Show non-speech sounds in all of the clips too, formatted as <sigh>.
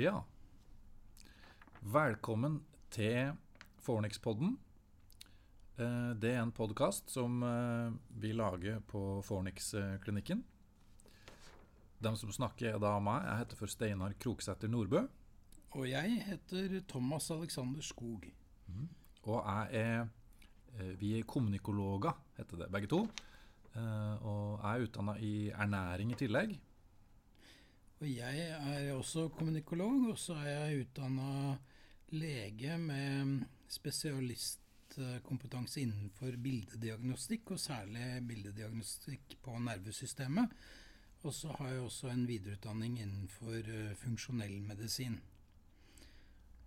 Ja. Velkommen til Fornix-podden. Eh, Det er en podkast som eh, vi lager på Fornix-klinikken. De som snakker, er da meg. Jeg heter for Steinar Kroksæter Nordbø. Og jeg heter Thomas Alexander Skog. Og jeg er eh, Vi er kommunikologer, heter det, begge to. Og jeg er utdanna i ernæring i tillegg. Og jeg er også kommunikolog, og så er jeg utdanna lege med spesialistkompetanse innenfor bildediagnostikk, og særlig bildediagnostikk på nervesystemet. Og så har jeg også en videreutdanning innenfor eh, funksjonell medisin.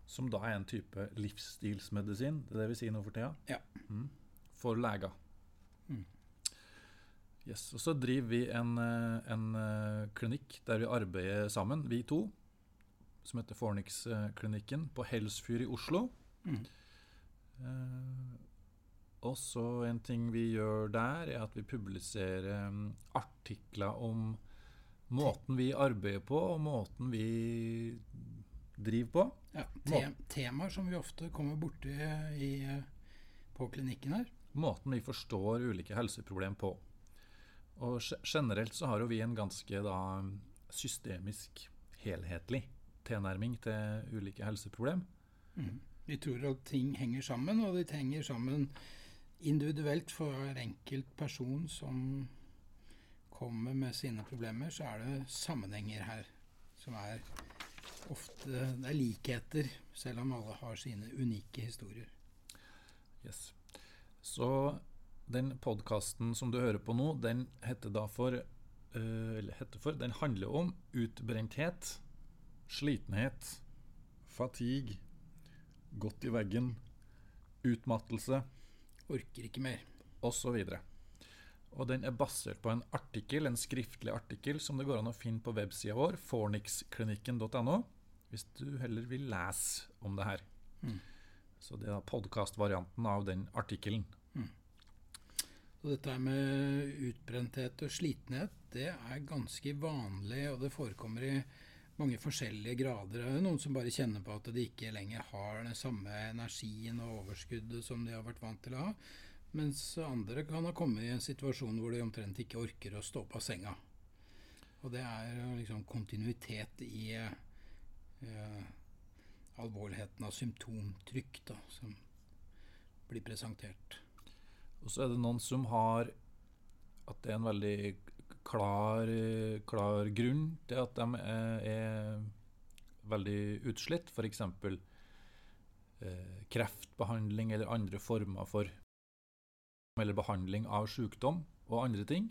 Som da er en type livsstilsmedisin. Det er det vi sier nå for tida? Ja. Mm. For leger. Mm. Yes. Og så driver vi en, eh, en eh, klinikk der vi arbeider sammen, vi to. Som heter Fornix-klinikken på Helsfyr i Oslo. Mm. Eh, og så en ting vi gjør der, er at vi publiserer mm, artikler om måten vi arbeider på, og måten vi driver på. Ja, te temaer som vi ofte kommer borti i, på klinikken her. Måten vi forstår ulike helseproblemer på. Og generelt så har jo vi en ganske da systemisk, helhetlig tilnærming til ulike helseproblem. Mm. Vi tror at ting henger sammen, og de henger sammen individuelt for hver enkelt person som kommer med sine problemer, så er det sammenhenger her som er ofte Det er likheter, selv om alle har sine unike historier. Yes. Så den podkasten som du hører på nå, den heter da for eh, Eller heter for Den handler om utbrenthet, slitenhet, fatigue, godt i veggen, utmattelse Orker ikke mer. osv. Og den er basert på en artikkel, en skriftlig artikkel som det går an å finne på websida vår, fornixklinikken.no, hvis du heller vil lese om det her. Mm. Så det er podkastvarianten av den artikkelen. Og dette med utbrenthet og slitenhet, det er ganske vanlig, og det forekommer i mange forskjellige grader. Det er noen som bare kjenner på at de ikke lenger har den samme energien og overskuddet som de har vært vant til å ha. Mens andre kan ha kommet i en situasjon hvor de omtrent ikke orker å stå av senga. Og det er liksom kontinuitet i eh, alvorligheten av symptomtrykk da, som blir presentert. Og så er det noen som har at det er en veldig klar, klar grunn til at de er, er veldig utslitt. F.eks. Eh, kreftbehandling eller andre former for eller behandling av sykdom og andre ting.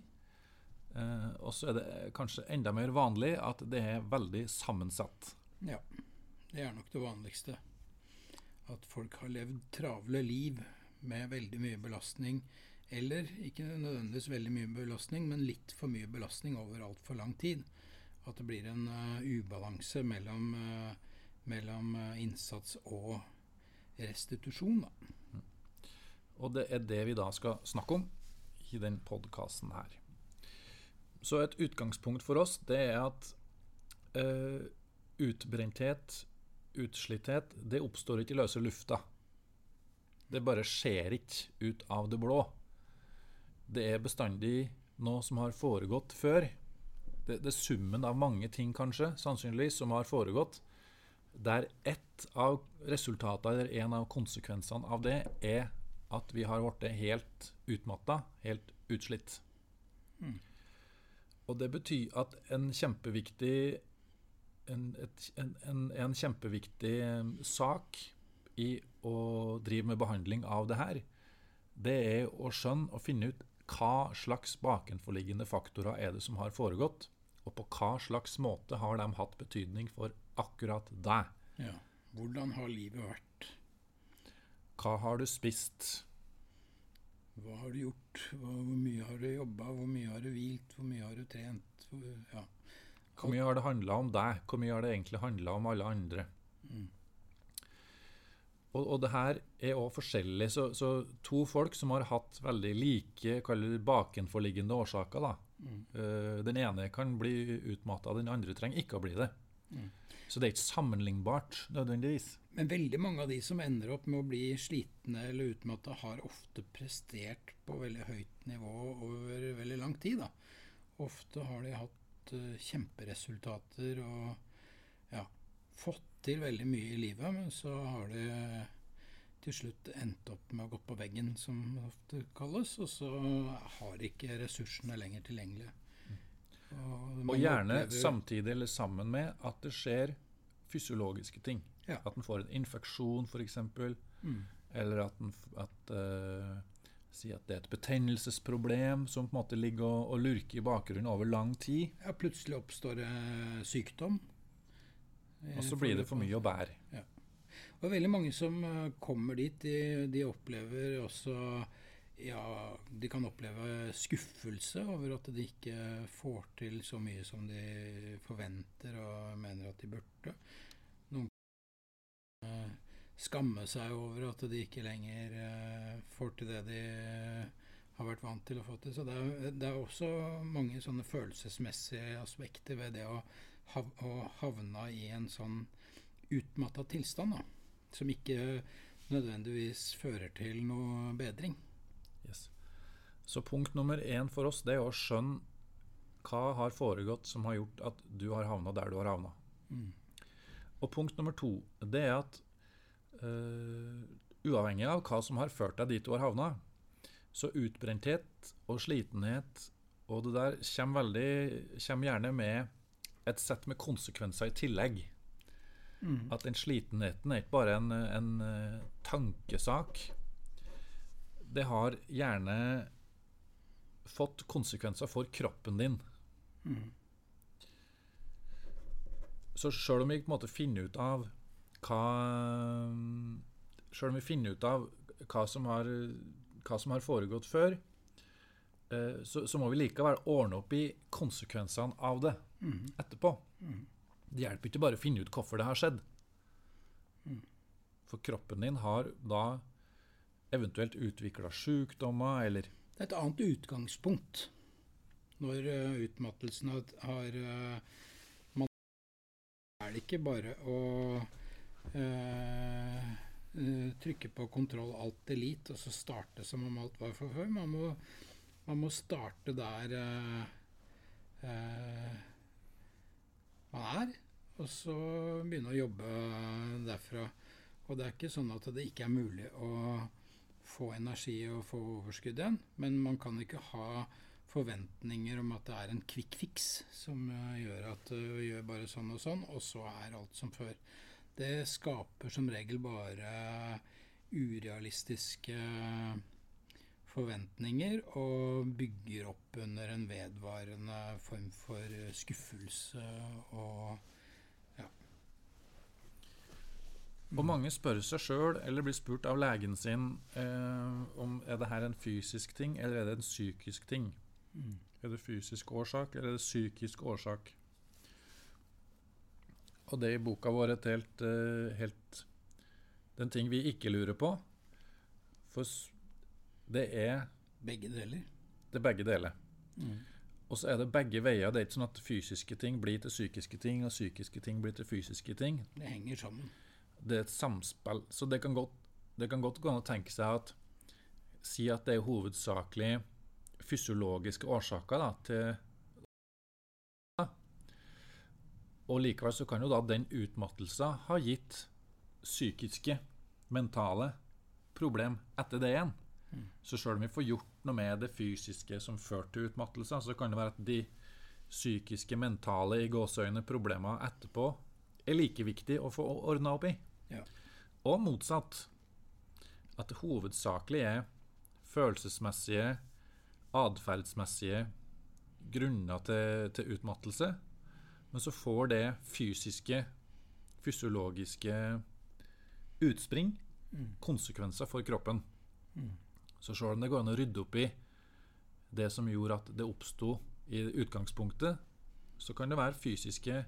Eh, og så er det kanskje enda mer vanlig at det er veldig sammensatt. Ja, det er nok det vanligste. At folk har levd travle liv med veldig mye belastning. Eller ikke nødvendigvis veldig mye belastning, men litt for mye belastning over altfor lang tid. At det blir en uh, ubalanse mellom, uh, mellom eh, innsats og restitusjon. Da. Og det er det vi da skal snakke om i den podkasten her. Så et utgangspunkt for oss, det er at uh, utbrenthet, utslitthet, det oppstår ikke i løse lufta. Det bare skjer ikke ut av det blå. Det er bestandig noe som har foregått før. Det, det er summen av mange ting, kanskje, sannsynligvis, som har foregått. Der ett av resultatene, eller en av konsekvensene av det, er at vi har blitt helt utmatta, helt utslitt. Mm. Og det betyr at en kjempeviktig en, et, en, en, en kjempeviktig eh, sak i å drive med behandling av det her, det er å skjønne og finne ut hva slags bakenforliggende faktorer er det som har foregått, og på hva slags måte har de hatt betydning for akkurat deg. Ja. Hvordan har livet vært? Hva har du spist? Hva har du gjort? Hvor mye har du jobba? Hvor mye har du hvilt? Hvor mye har du trent? Hvor, ja. Hvor mye har det handla om deg? Hvor mye har det egentlig handla om alle andre? Mm. Og, og det her er òg forskjellig. Så, så to folk som har hatt veldig like bakenforliggende årsaker, da. Mm. Uh, den ene kan bli utmatta, den andre trenger ikke å bli det. Mm. Så det er ikke sammenlignbart nødvendigvis. Men veldig mange av de som ender opp med å bli slitne eller utmatta, har ofte prestert på veldig høyt nivå over veldig lang tid. Da. Ofte har de hatt uh, kjemperesultater og ja, fått til veldig mye i livet, men så har det til slutt endt opp med å gå på veggen, som det ofte kalles, og så har ikke ressursene lenger tilgjengelig. Og, og gjerne opplever... samtidig eller sammen med at det skjer fysiologiske ting. Ja. At en får en infeksjon, f.eks. Mm. Eller at, en, at uh, Si at det er et betennelsesproblem som på en måte ligger og, og lurker i bakgrunnen over lang tid. Ja, plutselig oppstår det sykdom. Og så blir det for mye å bære. Ja. Og veldig mange som eh, kommer dit, de, de, opplever også Ja, de kan oppleve skuffelse over at de ikke får til så mye som de forventer og mener at de burde. Noen kan eh, skamme seg over at de ikke lenger eh, får til det de har vært vant til å få til. Så det er, det er også mange sånne følelsesmessige aspekter ved det å og havna i en sånn utmatta tilstand, da, som ikke nødvendigvis fører til noe bedring. Yes. Så punkt nummer én for oss det er å skjønne hva har foregått som har gjort at du har havna der du har havna. Mm. Og punkt nummer to det er at øh, uavhengig av hva som har ført deg dit du har havna, så utbrenthet og slitenhet og det der kommer, veldig, kommer gjerne med et sett med konsekvenser i tillegg. Mm. At den slitenheten er ikke bare en, en uh, tankesak. Det har gjerne fått konsekvenser for kroppen din. Mm. Så sjøl om vi på en måte finner ut av hva Sjøl om vi finner ut av hva som har, hva som har foregått før, uh, så, så, må vi likevel ordne opp i konsekvensene av det mm. etterpå. Mm. Det hjelper ikke bare å finne ut hvorfor det har skjedd. Mm. For kroppen din har da eventuelt utvikla sykdommer eller Det er et annet utgangspunkt når uh, utmattelsen har, har uh, man, Er det ikke bare å uh, trykke på kontroll alt elite og så starte som om alt var for før. Man må, man må starte der man er, og så begynne å jobbe derfra. Og det er ikke sånn at det ikke er mulig å få energi og få overskudd igjen, men man kan ikke ha forventninger om at det er en quick fix som gjør at du gjør bare sånn og sånn, og så er alt som før. Det skaper som regel bare urealistiske forventninger og bygger opp under en vedvarende form for skuffelse og ja. Og mange spør seg sjøl, eller blir spurt av legen sin, eh, om er det her en fysisk ting, eller er det en psykisk ting. Mm. Er det fysisk årsak, eller er det psykisk årsak? Og det i boka vår et helt, uh, helt Den ting vi ikke lurer på. For det er Begge deler. Det er begge deler. Mm. Og så er det begge veier. Det er ikke sånn at fysiske ting blir til psykiske ting, og psykiske ting blir til fysiske ting. Det henger sammen. Det er et samspill. Så det kan godt, det kan godt gå an å tenke seg at Si at det er hovedsakelig fysiologiske årsaker da, til Og likevel så kan jo da den utmattelsen ha gitt psykiske, mentale problem etter det igjen. Mm. Så sjøl om vi får gjort noe med det fysiske som førte til utmattelse, så kan det være at de psykiske, mentale i gåseøyne problemene etterpå er like viktig å få ordna opp i. Ja. Og motsatt. At det hovedsakelig er følelsesmessige, atferdsmessige grunner til, til utmattelse men så får det fysiske, fysiologiske utspring mm. konsekvenser for kroppen. Mm. Så selv om det går an å rydde opp i det som gjorde at det oppsto i utgangspunktet, så kan det være fysiske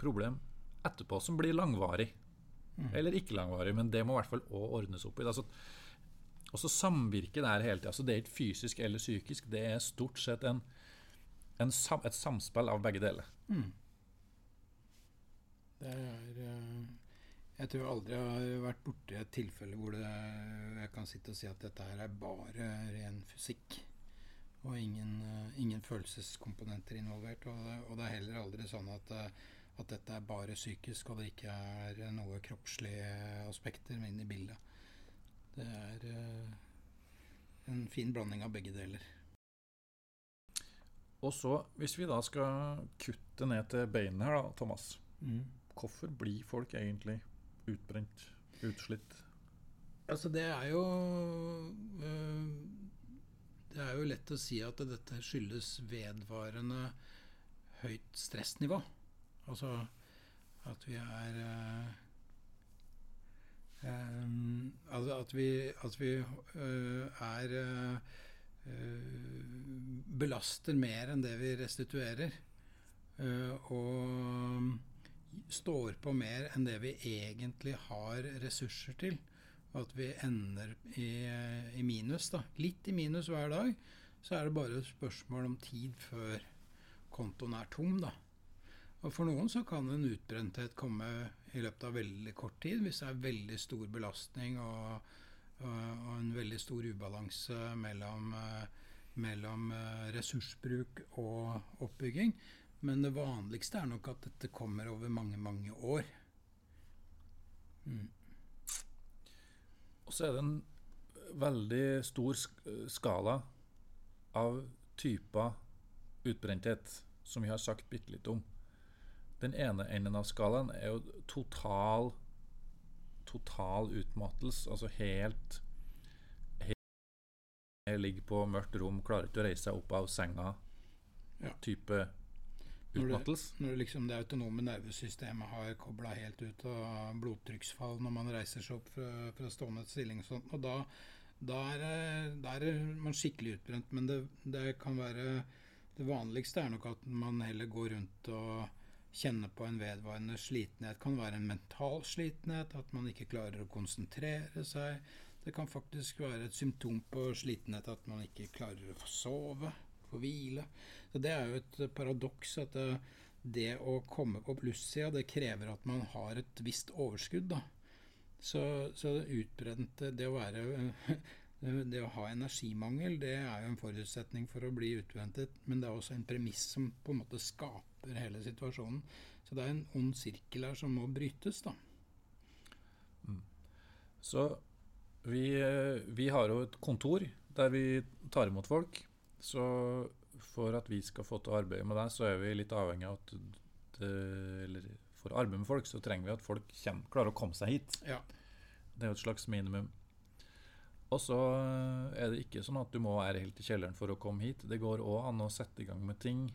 problem etterpå som blir langvarig. Mm. Eller ikke langvarig, men det må i hvert fall òg ordnes opp i. Altså, og så samvirker det her hele tida. Altså, det er ikke fysisk eller psykisk, det er stort sett en, en, et samspill av begge deler. Mm. Jeg tror aldri jeg har vært borti et tilfelle hvor det, jeg kan sitte og si at dette her er bare ren fysikk. Og ingen, eh, ingen følelseskomponenter involvert. Og det, og det, er heller aldri sånn at, eh, at, dette er bare psykisk, og det ikke er noe kroppslige aspekter inne i bildet. Det er uh, en fin blanding av begge deler. Og så, hvis vi da skal kutte ned til beinet her, da, Thomas. Mm. Hvorfor blir folk egentlig utbrent, utslitt? Altså, det er jo øh, Det er jo lett å si at dette skyldes vedvarende høyt stressnivå. Altså at vi er øh, øh, altså at vi, at vi er belaster mer enn det vi restituerer. og står på mer enn det vi egentlig har ressurser til. Og at vi ender i, i, minus. da. Litt i minus hver dag. Så er det bare et spørsmål om tid før kontoen er tom. da. Og For noen så kan en utbrenthet komme i løpet av veldig kort tid, hvis det er veldig stor belastning og, og, og en veldig stor ubalanse mellom, mellom ressursbruk og oppbygging. Men det vanligste er nok at dette kommer over mange, mange år. Mm. Og så er det en veldig stor skala av typer utbrenthet som vi har sagt bitte litt om. Den ene enden av skalaen er jo total total utmattelse. Altså helt, helt Ligger på mørkt rom, klarer ikke å reise seg opp av senga. Ja. Type Utmattelse? Når, når liksom det autonome nervesystemet har kobla helt ut av blodtrykksfall når man reiser seg opp fra, fra stående stilling og sånt. Og da, da, er, da, er, man skikkelig utbrent. Men det, det, kan være Det vanligste er nok at man heller går rundt og kjenner på en vedvarende slitenhet. Det kan være en mental slitenhet, at man ikke klarer å konsentrere seg. Det kan faktisk være et symptom på slitenhet at man ikke klarer å sove, få hvile. Det er jo et paradoks at det, det å komme på plussida, det krever at man har et visst overskudd. da. Så, så utbrent det å være <laughs> det å ha energimangel det er jo en forutsetning for å bli utbrentet, men det er også en premiss som på en måte skaper hele situasjonen. Så det er en ond sirkel her som må brytes. da. Mm. Så vi, vi, har jo et kontor der vi tar imot folk. Så for at vi skal få til å arbeide med deg, så er vi litt avhengig av at det, eller For å arbeide med folk, så trenger vi at folk kommer, klarer å komme seg hit. Ja. Det er jo et slags minimum. Og så er det ikke sånn at du må være helt i kjelleren for å komme hit. Det går òg an å sette i gang med ting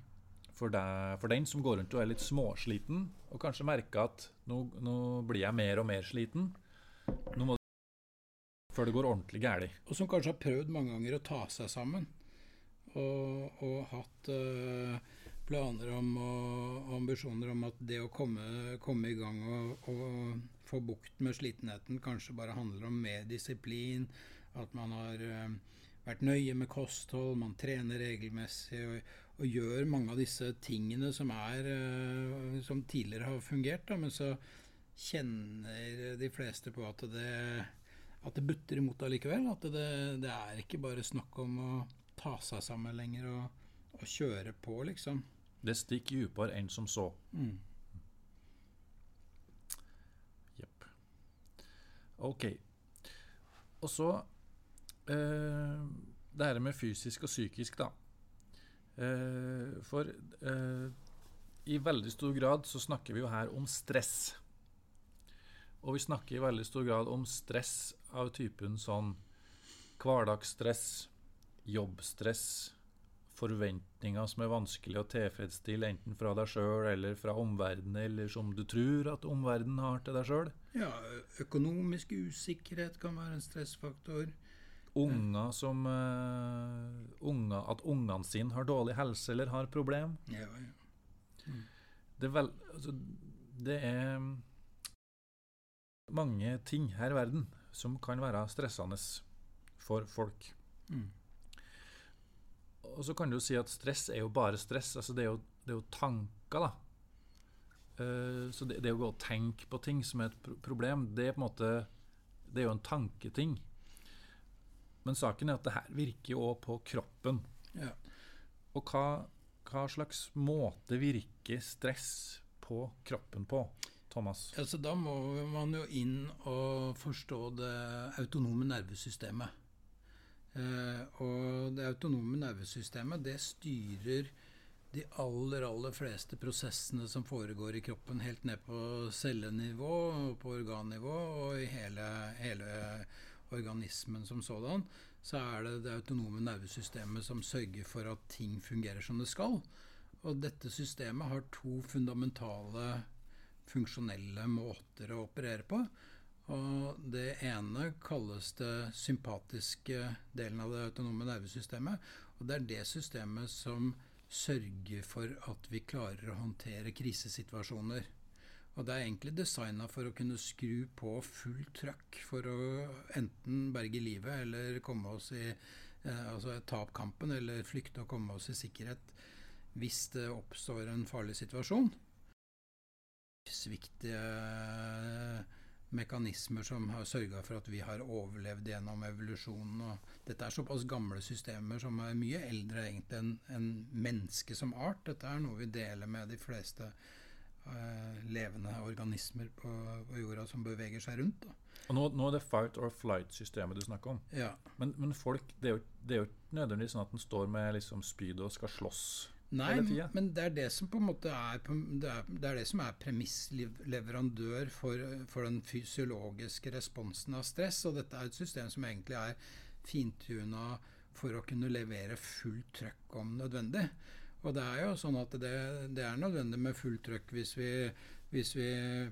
for, deg, for, den som går rundt og er litt småsliten, og kanskje merker at nå, nå blir jeg mer og mer sliten. Nå må før det går ordentlig galt. Og som kanskje har prøvd mange ganger å ta seg sammen og, og hatt uh, planer om og ambisjoner om at det å komme, komme i gang og, og, få bukt med slitenheten kanskje bare handler om mer disiplin, at man har uh, vært nøye med kosthold, man trener regelmessig og, og, gjør mange av disse tingene som, er, uh, som tidligere har fungert. Da, men så kjenner de fleste på at det, at det butter imot allikevel. At det, det er ikke bare snakk om å ta seg sammen lenger og, og kjøre på, liksom. Det stikker dypere enn som så. Mm. Ok. Og så eh, det her med fysisk og psykisk, da. Eh, for eh, i veldig stor grad så snakker vi jo her om stress. Og vi snakker i veldig stor grad om stress av typen sånn hverdagsstress, jobbstress, forventninger som er vanskelig å tilfredsstille, enten fra deg sjøl eller fra omverdenen, eller som du tror at omverdenen har til deg sjøl. Ja, økonomisk usikkerhet kan være en stressfaktor. Unger som uh, unge, At ungene sine har dårlig helse eller har problem. Ja, ja. Mm. Det, er vel, altså, det er mange ting her i verden som kan være stressende for folk. Mm. Og så kan du jo si at stress er jo bare stress. altså Det er jo, det er jo tanker da, uh, så det, det, å gå og tenke på ting som er et pro problem, det er på en måte Det er jo en tanketing. Men saken er at det her virker jo òg på kroppen. Ja. Og hva, hva, slags måte virker stress på kroppen på? Thomas? Altså, da må man jo inn og forstå det autonome nervesystemet. Eh, og det autonome nervesystemet det styrer de aller, aller fleste prosessene som foregår i kroppen, helt ned på cellenivå, og på organnivå og i hele, hele organismen som sådan, så er det det autonome nervesystemet som sørger for at ting fungerer som det skal. Og dette systemet har to fundamentale funksjonelle måter å operere på. Og det ene kalles det sympatiske delen av det autonome nervesystemet. Og det er det systemet som sørger for at vi klarer å håndtere krisesituasjoner. Og det er egentlig designa for å kunne skru på fullt trøkk for å enten berge livet eller komme oss i eh, altså ta opp kampen eller flykte og komme oss i sikkerhet hvis det oppstår en farlig situasjon. Sviktige mekanismer som har sørga for at vi har overlevd gjennom evolusjonen. Og dette er såpass gamle systemer som er mye eldre egentlig enn en mennesket som art. Dette er noe vi deler med de fleste uh, levende organismer på, på, jorda som beveger seg rundt. Da. Og nå, nå, er det fight or flight-systemet du snakker om. Ja. Men, men folk, det er, jo, det er jo nødvendigvis sånn at en står med liksom spyd og skal slåss Nei, men det er det som på en måte er, det er, det, er det som er premissleverandør for, for, den fysiologiske responsen av stress. Og dette er et system som egentlig er fintuna for å kunne levere fullt trøkk om nødvendig. Og det er jo sånn at det, det er nødvendig med fullt trøkk hvis vi, hvis vi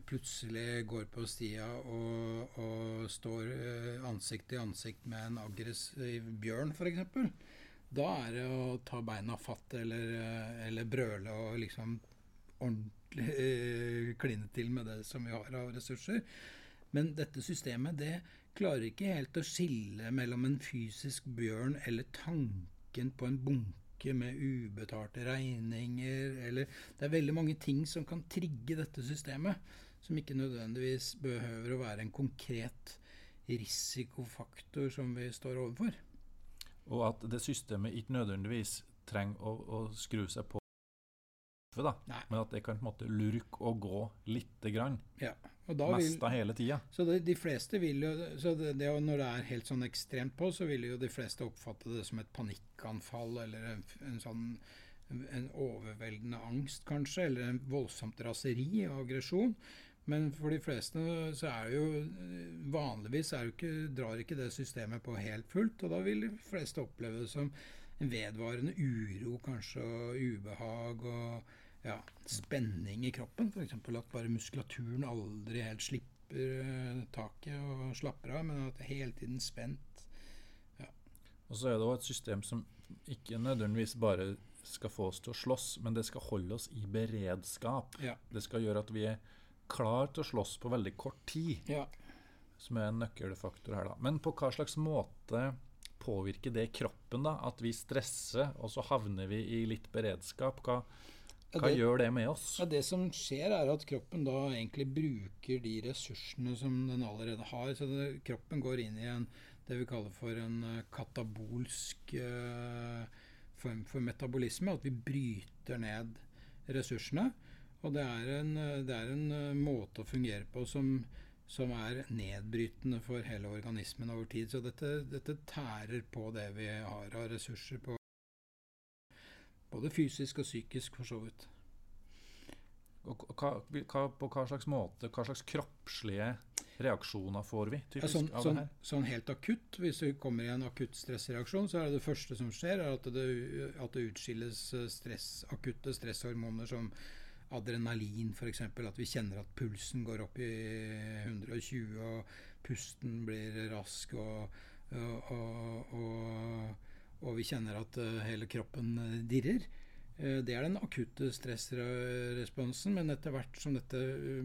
plutselig går på stia og, og står eh, ansikt til ansikt med en aggressiv bjørn, f.eks. Da er det å ta beina fatt eller, eller brøle og liksom ordentlig eh, kline til med det som vi har av ressurser. Men dette systemet det klarer ikke helt å skille mellom en fysisk bjørn eller tanken på en bunke med ubetalte regninger eller Det er veldig mange ting som kan trigge dette systemet, som ikke nødvendigvis behøver å være en konkret risikofaktor som vi står overfor. Og at det systemet ikke nødvendigvis trenger å, å skru seg på, da, men at det kan på en måte lurke og gå lite grann. Ja, Mest av hele tida. Så det, de fleste vil jo, så det, det, Når det er helt sånn ekstremt på, så vil jo de fleste oppfatte det som et panikkanfall eller en, en sånn en overveldende angst, kanskje, eller en voldsomt raseri og aggresjon. Men for de fleste så er det jo Vanligvis er det ikke, drar ikke det systemet på helt fullt, og da vil de fleste oppleve det som en vedvarende uro, kanskje, og ubehag og ja, spenning i kroppen. F.eks. at bare muskulaturen aldri helt slipper eh, taket og slapper av, men at det er hele tiden spent. Ja. Og så er det òg et system som ikke nødvendigvis bare skal få oss til å slåss, men det skal holde oss i beredskap. Ja. Det skal gjøre at vi er klar til å slåss på veldig kort tid. Ja. Som er en nøkkelfaktor her, da. Men på hva slags måte påvirker det kroppen, da? At vi stresser, og så havner vi i litt beredskap. Hva, hva det, gjør det med oss? Ja, det som skjer, er at kroppen da egentlig bruker de ressursene som den allerede har. Så det, kroppen går inn i en, det vi kaller for en uh, katabolsk uh, form for metabolisme. At vi bryter ned ressursene. Og det er en, det er en eh, måte å fungere på som, som, er nedbrytende for hele organismen over tid. Så dette, dette, tærer på det vi har av ressurser på både fysisk og psykisk, for så vidt. Og hva, hva, på hva slags måte, hva slags kroppslige reaksjoner får vi typisk ja, sånn, av sånn, det her? Sånn helt akutt, hvis vi kommer i en akutt stressreaksjon, så er det det første som skjer, at det, at det utskilles eh, stress, akutte stresshormoner som adrenalin f.eks. At vi kjenner at pulsen går opp i 120, og pusten blir rask, og, og, og, og vi kjenner at eh, hele kroppen eh, dirrer. Eh, det er den akutte stressresponsen, men etter hvert som dette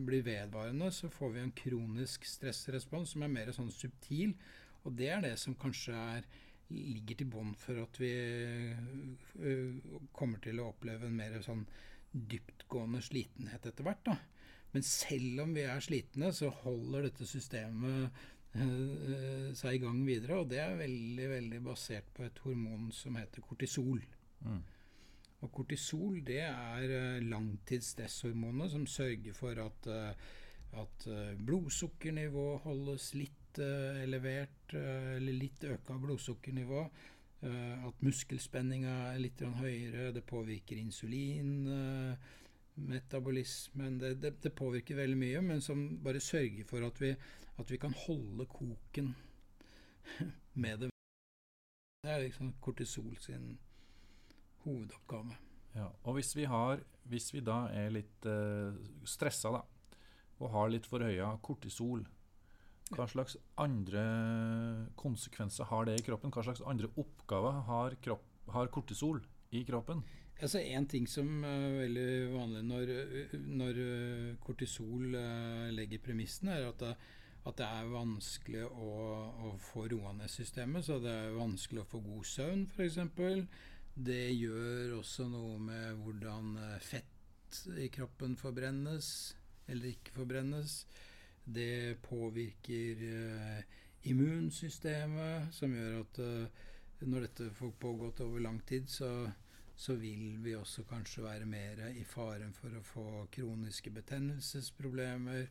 blir vedvarende, så får vi en kronisk stressrespons som er mer sånn subtil. Og det er det som kanskje er, ligger til bånn for at vi kommer til å oppleve en mer sånn dyptgående slitenhet etter hvert. da. Men selv om vi er slitne, så holder dette systemet eh, seg i gang videre. Og det er veldig, veldig basert på et hormon som heter kortisol. Mm. Og kortisol det er eh, langtidsstresshormonet som sørger for at, eh, at eh, blodsukkernivået holdes litt eh, elevert, eh, eller litt øka blodsukkernivå. Eh, at muskelspenninga er litt høyere. Det påvirker insulin. eh, metabolismen det, det, det påvirker veldig mye, men som bare sørger for at vi, at vi kan holde koken <laughs> med det. Det er liksom kortisol sin hovedoppgave. Ja, og hvis vi, har, hvis vi da er litt eh, stressa, da, og har litt forhøya kortisol, hva slags andre konsekvenser har det i kroppen? Hva slags andre oppgaver har, kropp, har kortisol i kroppen? Altså En ting som er veldig vanlig når, når eh, kortisol eh, legger premissene, er at det, at det er vanskelig å, å få roa ned systemet. Så det er vanskelig å få god søvn, f.eks. Det gjør også noe med hvordan eh, fett i kroppen forbrennes eller ikke forbrennes. Det påvirker eh, immunsystemet, som gjør at eh, når dette får pågått over lang tid, så, så vil vi også kanskje være mer i faren for å få kroniske betennelsesproblemer.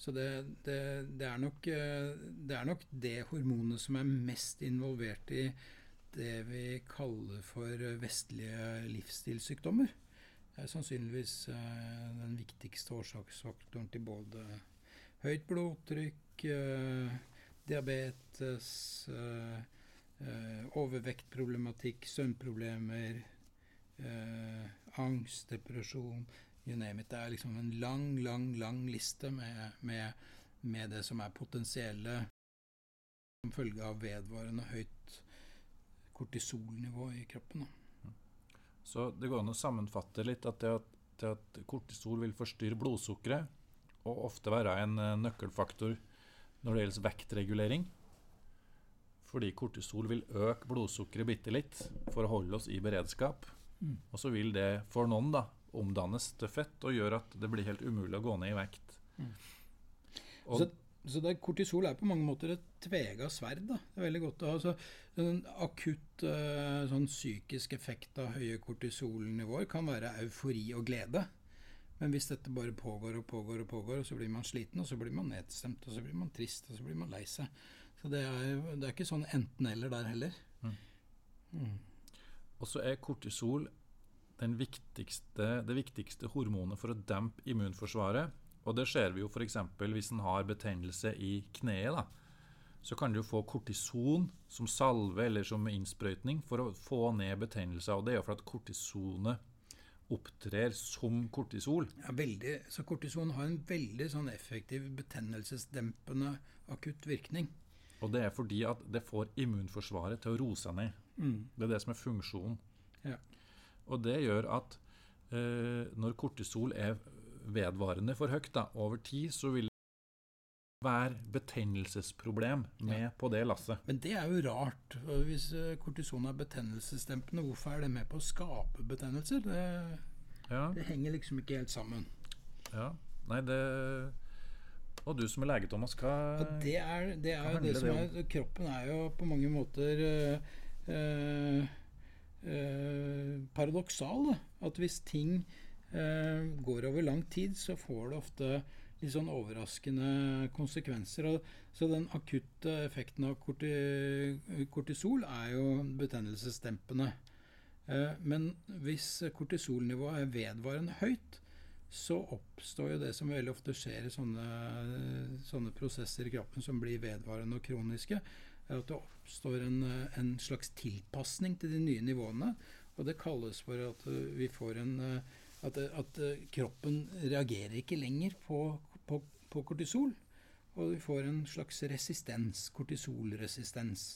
Så det, det, det, er nok, eh, det er nok det hormonet som er mest involvert i det vi kaller for vestlige livsstilssykdommer. Det er sannsynligvis den viktigste årsaksfaktoren til både høyt blodtrykk, eh, diabetes, eh, eh, overvektproblematikk, søvnproblemer, angst, depresjon You name it. Det er liksom en lang, lang, lang liste med, med, med det som er potensielle som følge av vedvarende høyt kortisolnivå i kroppen. Da. Så det går an å sammenfatte litt at det at, det at kortisol vil forstyrre blodsukkeret, og ofte være en eh, nøkkelfaktor når det gjelder vektregulering. Fordi kortisol vil øke blodsukkeret bitte litt for å holde oss i beredskap. Mm. Og så vil det for noen da omdannes til fett og gjøre at det blir helt umulig å gå ned i vekt. Mm. Så, så det, kortisol er på mange måter et tvega sverd. Da. Det er veldig godt å ha. Så, en akutt eh, sånn psykisk effekt av høye kortisolnivåer kan være eufori og glede. Men hvis dette bare pågår og pågår og pågår, og så blir man sliten, og så blir man nedstemt, og så blir man trist, og så blir man lei seg. Så det er, det er ikke sånn enten-eller der heller. Mm. Mm. og så er kortisol den viktigste, det viktigste hormonet for å dempe immunforsvaret. Og det ser vi jo f.eks. hvis en har betennelse i kneet. da, Så kan du få kortison som salve eller som innsprøytning for å få ned betennelser. Og det er jo for at kortisonet opptrer som kortisol. Ja, veldig, så kortison har en veldig sånn effektiv betennelsesdempende akutt virkning. Og det er fordi at det får immunforsvaret til å roe seg ned. Mm. Det er det som er funksjonen. Ja. Og det gjør at eh, når kortisol er vedvarende for høyt da, over tid, så vil være betennelsesproblem med på det lasset. Men det er jo rart. Hvis eh, kortison er betennelsesdempende, hvorfor er det med på å skape betennelser? Det, Ja, det henger liksom ikke helt sammen. ja. Nei, det Og du som er lege, Thomas, hva ja, det er, det er jo det som er Kroppen er jo på mange måter øh, eh, paradoksal. Da. At hvis ting øh, går over lang tid, så får det ofte litt sånn overraskende konsekvenser. Så den akutte effekten av korti, kortisol er jo betennelsesdempende. Eh, men hvis kortisolnivået er vedvarende høyt, så oppstår jo det som veldig ofte skjer i sånne, sånne prosesser i kroppen som blir vedvarende og kroniske, er at det oppstår en, en slags tilpasning til de nye nivåene. Og det kalles for at vi får en At, at kroppen reagerer ikke lenger på, på, på kortisol. Og vi får en slags resistens, kortisolresistens.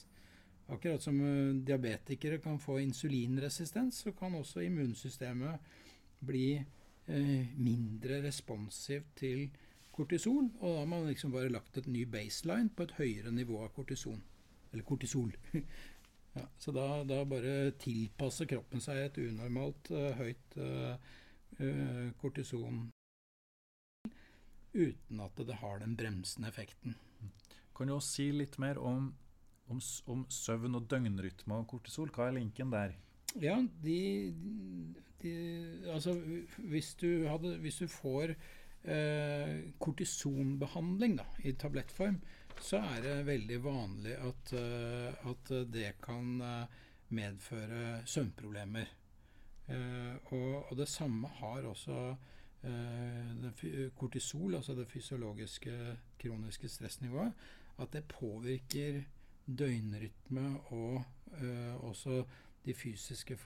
Akkurat som uh, diabetikere kan få insulinresistens, så kan også immunsystemet bli eh, mindre responsivt til kortisol. Og da har man liksom bare lagt et ny baseline på et høyere nivå av kortison. Eller kortisol. <laughs> ja, så da, da bare tilpasser kroppen seg et unormalt eh, høyt eh, eh, kortison. Uten at det har den bremsende effekten. Kan du også si litt mer om, om, om søvn og døgnrytme og kortisol? Hva er linken der? Ja, de, de Altså, hvis du, hadde, hvis du får eh, kortisonbehandling da, i tablettform, så er det veldig vanlig at, uh, at det kan uh, medføre søvnproblemer. Uh, og, og, det samme har også kortisol, altså det fysiologiske kroniske stressnivået. At det påvirker døgnrytme og også de fysiske,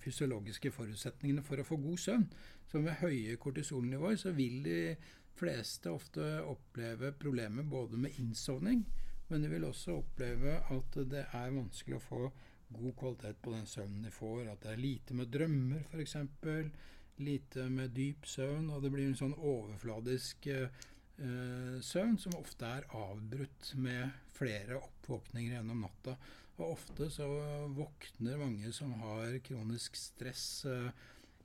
fysiologiske forutsetningene for å få god søvn. Så med høye kortisolnivåer så vil de fleste ofte oppleve problemer både med innsovning, men de vil også oppleve at det er vanskelig å få god kvalitet på den søvnen de får. At det er lite med drømmer, f.eks. Lite med dyp søvn. Og det blir en sånn overfladisk eh, søvn som ofte er avbrutt med flere oppvåkninger gjennom natta. Og ofte så våkner mange som har kronisk stress, eh,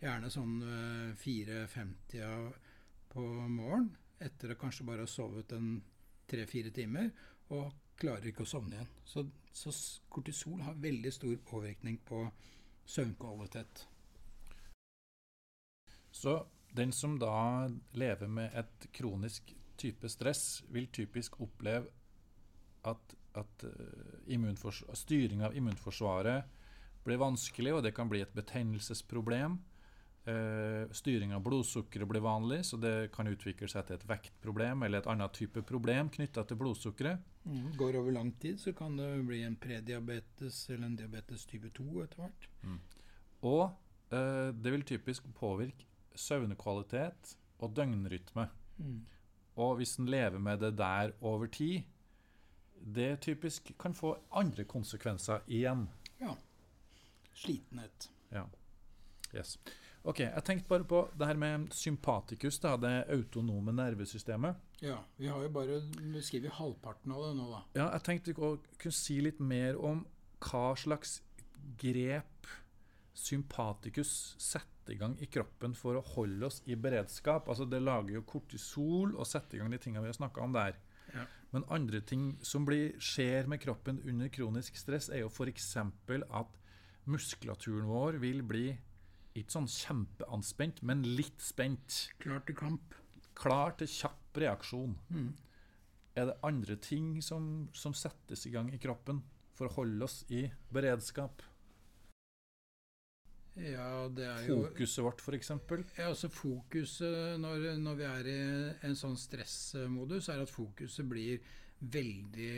gjerne sånn eh, 4.50 av på morgenen etter å kanskje bare ha sovet en tre-fire timer, og klarer ikke å sovne igjen. Så, så, kortisol har veldig stor påvirkning på søvnkvalitet. Så den som da lever med et kronisk type stress, vil typisk oppleve at, at uh, styring av immunforsvaret blir vanskelig, og det kan bli et betennelsesproblem. Uh, styring av blodsukkeret blir vanlig, så det kan utvikle seg til et vektproblem eller et annet type problem knytta til blodsukkeret. Mm. Går over lang tid, så kan det bli en prediabetes eller en diabetes type 2 etter hvert. Mm. Og uh, det vil typisk påvirke søvnekvalitet og døgnrytme. Mm. Og hvis en lever med det der over tid, det typisk kan få andre konsekvenser igjen. Ja. Slitenhet. Ja. Yes. Ok, Jeg tenkte bare på det her med sympatikus, da, det autonome nervesystemet. Ja, Vi har jo bare beskrevet halvparten av det nå, da. Ja, Jeg tenkte å kunne si litt mer om hva slags grep sympatikus setter i gang i kroppen for å holde oss i beredskap. Altså Det lager jo kortisol og setter i gang de tingene vi har snakka om der. Ja. Men andre ting som blir, skjer med kroppen under kronisk stress, er jo f.eks. at muskulaturen vår vil bli ikke sånn kjempeanspent, men litt spent. Klar til kamp. Klar til kjapp reaksjon. Mm. Er det andre ting som, som, settes i gang i kroppen for å holde oss i beredskap? Ja, det er jo Fokuset vårt, f.eks.? Ja, altså fokuset når, når, vi er i en sånn stressmodus, er at fokuset blir veldig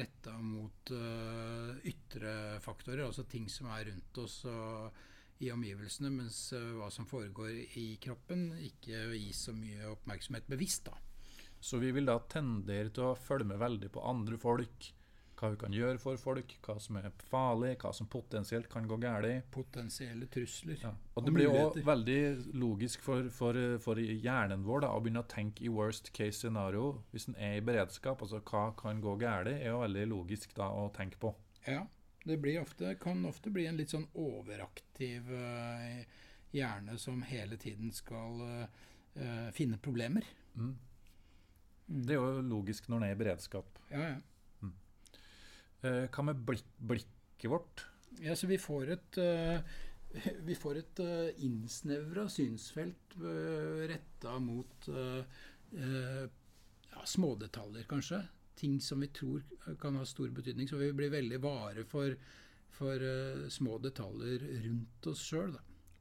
retta mot uh, ytre faktorer, altså ting som er rundt oss. og i omgivelsene, mens uh, hva som foregår i kroppen, ikke gis så mye oppmerksomhet bevisst. da. Så vi vil da tendere til å følge med veldig på andre folk, hva hun kan gjøre for folk, hva som er farlig, hva som potensielt kan gå galt. Potensielle trusler. Ja. Og det blir òg veldig logisk for, for, for, hjernen vår da, å begynne å tenke i worst case scenario. Hvis en er i beredskap, altså hva kan gå galt, er jo veldig logisk da å tenke på. Ja, det ofte, kan ofte bli en litt sånn overaktiv uh, hjerne som hele tiden skal uh, finne problemer. Mm. Mm. Det er jo logisk når den er i beredskap. Ja, ja. Uh, hva med blikk, blikket vårt? Ja, så vi får et <laughs> vi får et uh, innsnevra synsfelt retta mot ja, smådetaljer, kanskje ting som vi tror kan ha stor betydning. Så vi blir veldig vare for, for små detaljer rundt oss sjøl.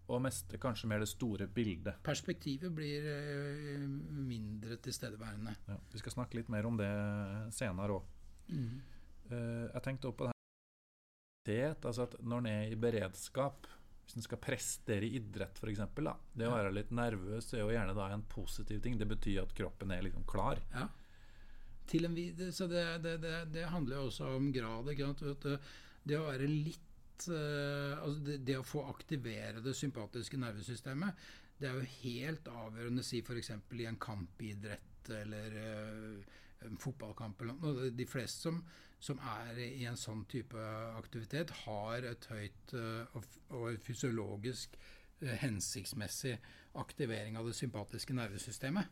Og mestre kanskje mer det store bildet. Perspektivet blir mindre tilstedeværende. Ja, vi skal snakke litt mer om det senere òg. Mm. Uh, jeg tenkte også på det her altså at når en er i beredskap hvis en skal prestere i idrett, f.eks. Det å være litt nervøs er jo gjerne da en positiv ting. Det betyr at kroppen er liksom klar. Ja til en vid, så det, det, det, det, handler jo også om grad. Det å være litt uh, altså det, det, å få aktivere det sympatiske nervesystemet, det er jo helt avgjørende, si f.eks. i en kampidrett eller uh, en fotballkamp. Eller noe. De fleste som, som, er i en sånn type aktivitet, har et høyt uh, og, og fysiologisk hensiktsmessig aktivering av det sympatiske nervesystemet.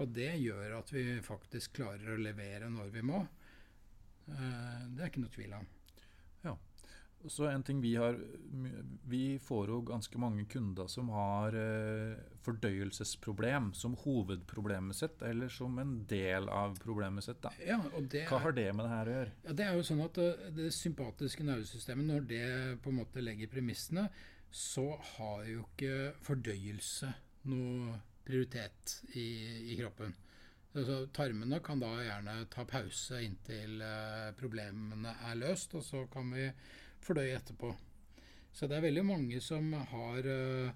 Og det gjør at vi faktisk klarer å levere når vi må. Eh, det er ikke noe tvil om. Så en ting Vi har Vi får jo ganske mange kunder som har eh, fordøyelsesproblem som hovedproblemet sitt, eller som en del av problemet sitt. Da. Ja, og det Hva er- har det med det her å gjøre? Ja, Det er jo sånn at eh, det sympatiske nervesystemet, når det på en måte legger premissene, så har jo ikke fordøyelse noe prioritet i, i kroppen. Så tarmene kan da gjerne ta pause inntil eh, problemene er løst, og så kan vi fordøye etterpå. Så det er veldig mange som har eh,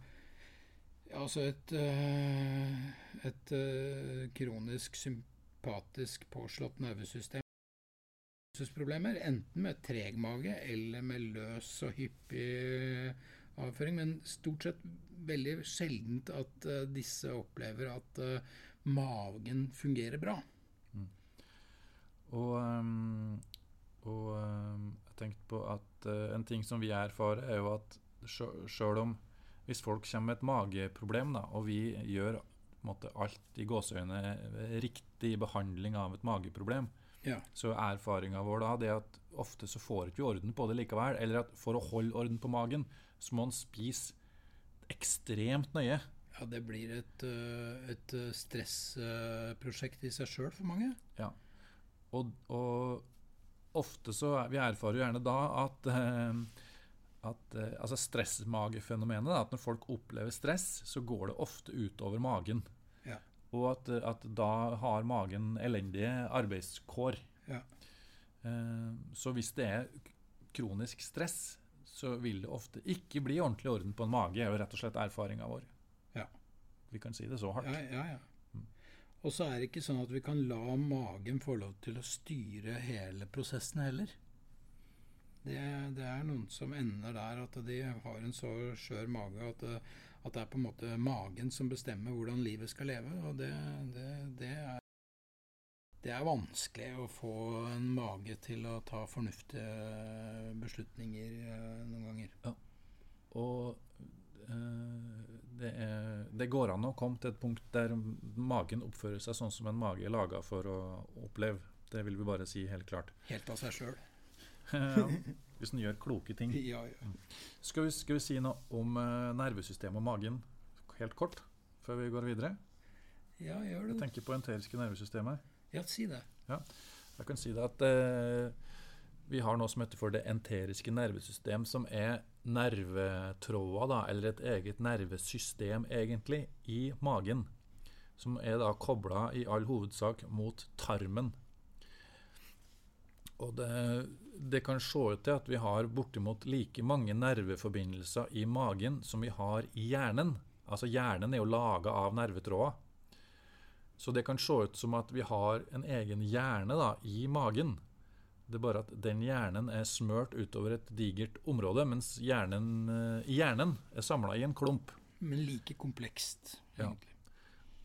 altså et, eh, et eh, kronisk sympatisk påslått nervesystem enten med treg mage eller med løs og hyppig avføring. Men stort sett veldig sjeldent at disse opplever at magen fungerer bra. Og, ehm, og tenkte på at uh, en ting som vi erfarer, er jo at sjøl om hvis folk kommer med et mageproblem, da, og vi gjør måte, alt i gåseøyne riktig behandling av et mageproblem, Ja. så er erfaringa vår da det at ofte så får ikke vi orden på det likevel. Eller at for å holde orden på magen, så må man spise ekstremt nøye. Ja, det blir et, eh, et eh, stressprosjekt i seg sjøl for mange. Og, og ofte så Vi erfarer jo gjerne da at, eh, at eh, altså stressmagefenomenet, at når folk opplever stress, så går det ofte utover magen. Ja. Og at, at da har magen elendige arbeidskår. Ja. Eh, så hvis det er kronisk stress, så vil det ofte ikke bli ordentlig orden på en mage. er jo rett og slett erfaringa vår. Ja. Vi kan si det så hardt. Ja, ja, ja. Og så er det ikke sånn at vi kan la magen få lov til å styre hele prosessen heller. Det, det er noen som ender der at de har en så skjør mage at at det er på en måte magen som bestemmer hvordan livet skal leve. Og det, det, det, er, det er vanskelig å få en mage til å ta fornuftige beslutninger eh, noen ganger. Og eh, det, er, det går an å komme til et punkt der magen oppfører seg sånn som en mage er laga for å oppleve. Det vil vi bare si helt klart. Helt av seg sjøl. <laughs> Ja, Hvis en gjør kloke ting. <laughs> Ja, ja. Skal vi, skal vi si noe om eh, nervesystemet og magen helt kort før vi går videre? ja, gjør Jeg tenker på enteriske nervesystemet. Ja, si det. Jeg kan si det at eh, vi har noe som heter for det enteriske nervesystem, som er nervetråder, da, eller et eget nervesystem egentlig, i magen. Som er da kobla i all hovedsak mot tarmen. Og det, det kan se ut til at vi har bortimot like mange nerveforbindelser i magen som vi har i hjernen. Altså Hjernen er jo laga av nervetråder. Så det kan se ut som at vi har en egen hjerne da, i magen. Det er bare at den hjernen er smørt utover et digert område, mens hjernen, eh, hjernen er samla i en klump. Men like komplekst, Ja. egentlig.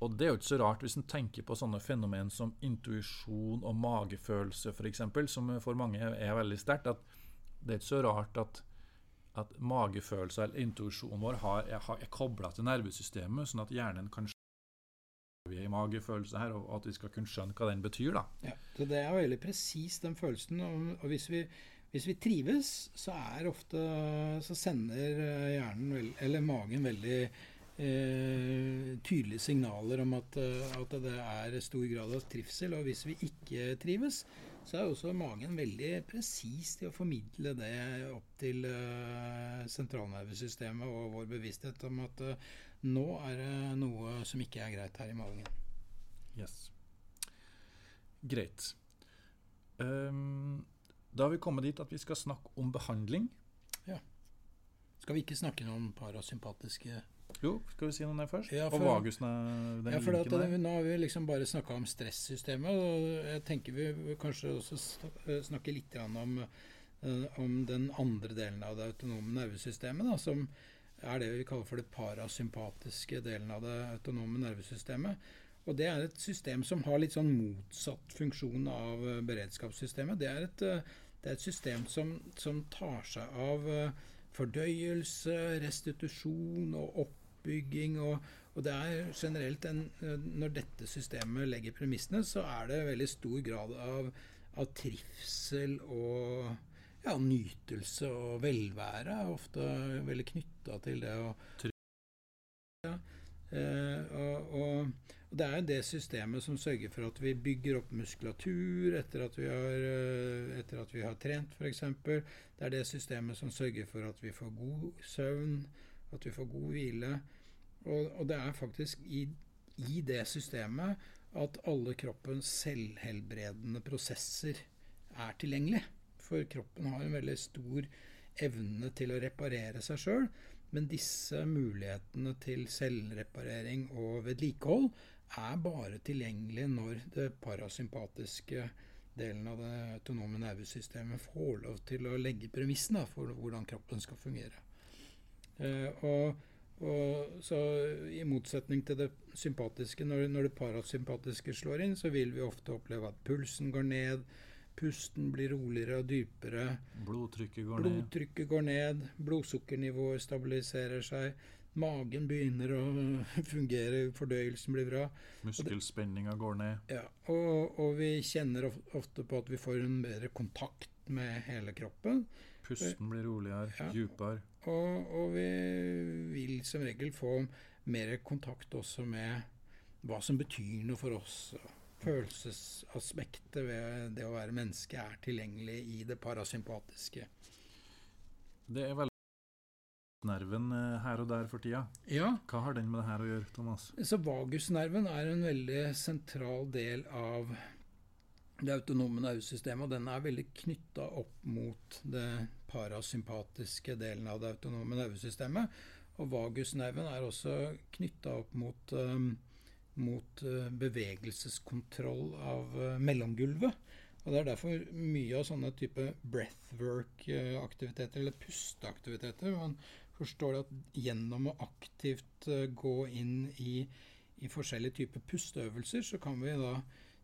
Og det er jo ikke så rart hvis en tenker på sånne fenomen som intuisjon og magefølelse f.eks., som for mange er, veldig sterkt. at Det er ikke så rart at, at magefølelse eller intuisjonen vår har, er, er kobla til nervesystemet, sånn at hjernen kan vi er i magefølelse her, og at vi skal kunne skjønne hva den betyr. da. Ja, så det er veldig presis, den følelsen. Og, hvis, vi, hvis vi trives, så er ofte Så sender eh, hjernen, eller magen, veldig eh, tydelige signaler om at, eh, at det er stor grad av trivsel. Og hvis vi ikke trives, så er også magen veldig presis til å formidle det opp til eh, sentralnervesystemet og vår bevissthet om at eh, nå er det noe som ikke er greit her i magen. Yes. Greit. Um, da har vi kommet dit at vi skal snakke om behandling. Skal vi ikke snakke noe om parasympatiske Jo, skal vi si noe om det først? Ja, og for- vagusen den Ja, for at, der. Nå har vi liksom bare snakka om stressystemet. og Jeg tenker vi kanskje også snakke litt om, eh, om den andre delen av det autonome nervesystemet, da, som er det vi kaller for det parasympatiske delen av det autonome nervesystemet. Og Det er et system som har litt sånn motsatt funksjon av eh, beredskapssystemet. Det er et, eh, det er et system som, som tar seg av eh, fordøyelse, restitusjon og oppbygging og, Og det er generelt en, Når dette systemet legger premissene, så er det veldig stor grad av, av trivsel og ja, nytelse og velvære. er Ofte veldig knytta til det å ja, eh, og, og, og det er jo det systemet som sørger for at vi bygger opp muskulatur etter at vi har, eh, etter at vi har trent, f.eks. Det er det systemet som sørger for at vi får god søvn, at vi får god hvile. Og, og det er faktisk i, i, det systemet at alle kroppens selvhelbredende prosesser er tilgjengelig. For kroppen har en veldig stor evne til å reparere seg sjøl. Men disse mulighetene til selvreparering og vedlikehold er bare tilgjengelig når det parasympatiske delen av det autonome nervesystemet får lov til å legge premissene for hvordan kroppen skal fungere. Eh, og og så I motsetning til det sympatiske, når, når, det parasympatiske slår inn, så vil vi ofte oppleve at pulsen går ned, pusten blir roligere og dypere. Blodtrykket går Blodtrykket ned. går ned, blodsukkernivået stabiliserer seg. Magen begynner å <laughs> fungere, fordøyelsen blir bra. Muskelspenninga går ned. Ja, og, og, vi kjenner ofte på at vi får en bedre kontakt med hele kroppen. Pusten blir roligere, ja. dypere. Og, og, vi vil som regel få mer kontakt også med hva som betyr noe for oss. Følelsesaspektet ved det å være menneske er tilgjengelig i det parasympatiske. Det er veldig nerven eh, her og der for tida. Ja. Hva har den med det her å gjøre, Thomas? Så Vagusnerven er en veldig sentral del av det autonome nervesystemet, og den er veldig knytta opp mot det parasympatiske delen av det autonome nervesystemet. Og vagusnerven er også knytta opp mot, um, mot uh, bevegelseskontroll av uh, mellomgulvet. Og Det er derfor mye av sånne type breathwork-aktiviteter, eller pusteaktiviteter, man forstår at gjennom å aktivt uh, gå inn i, i forskjellige typer pusteøvelser, så kan vi da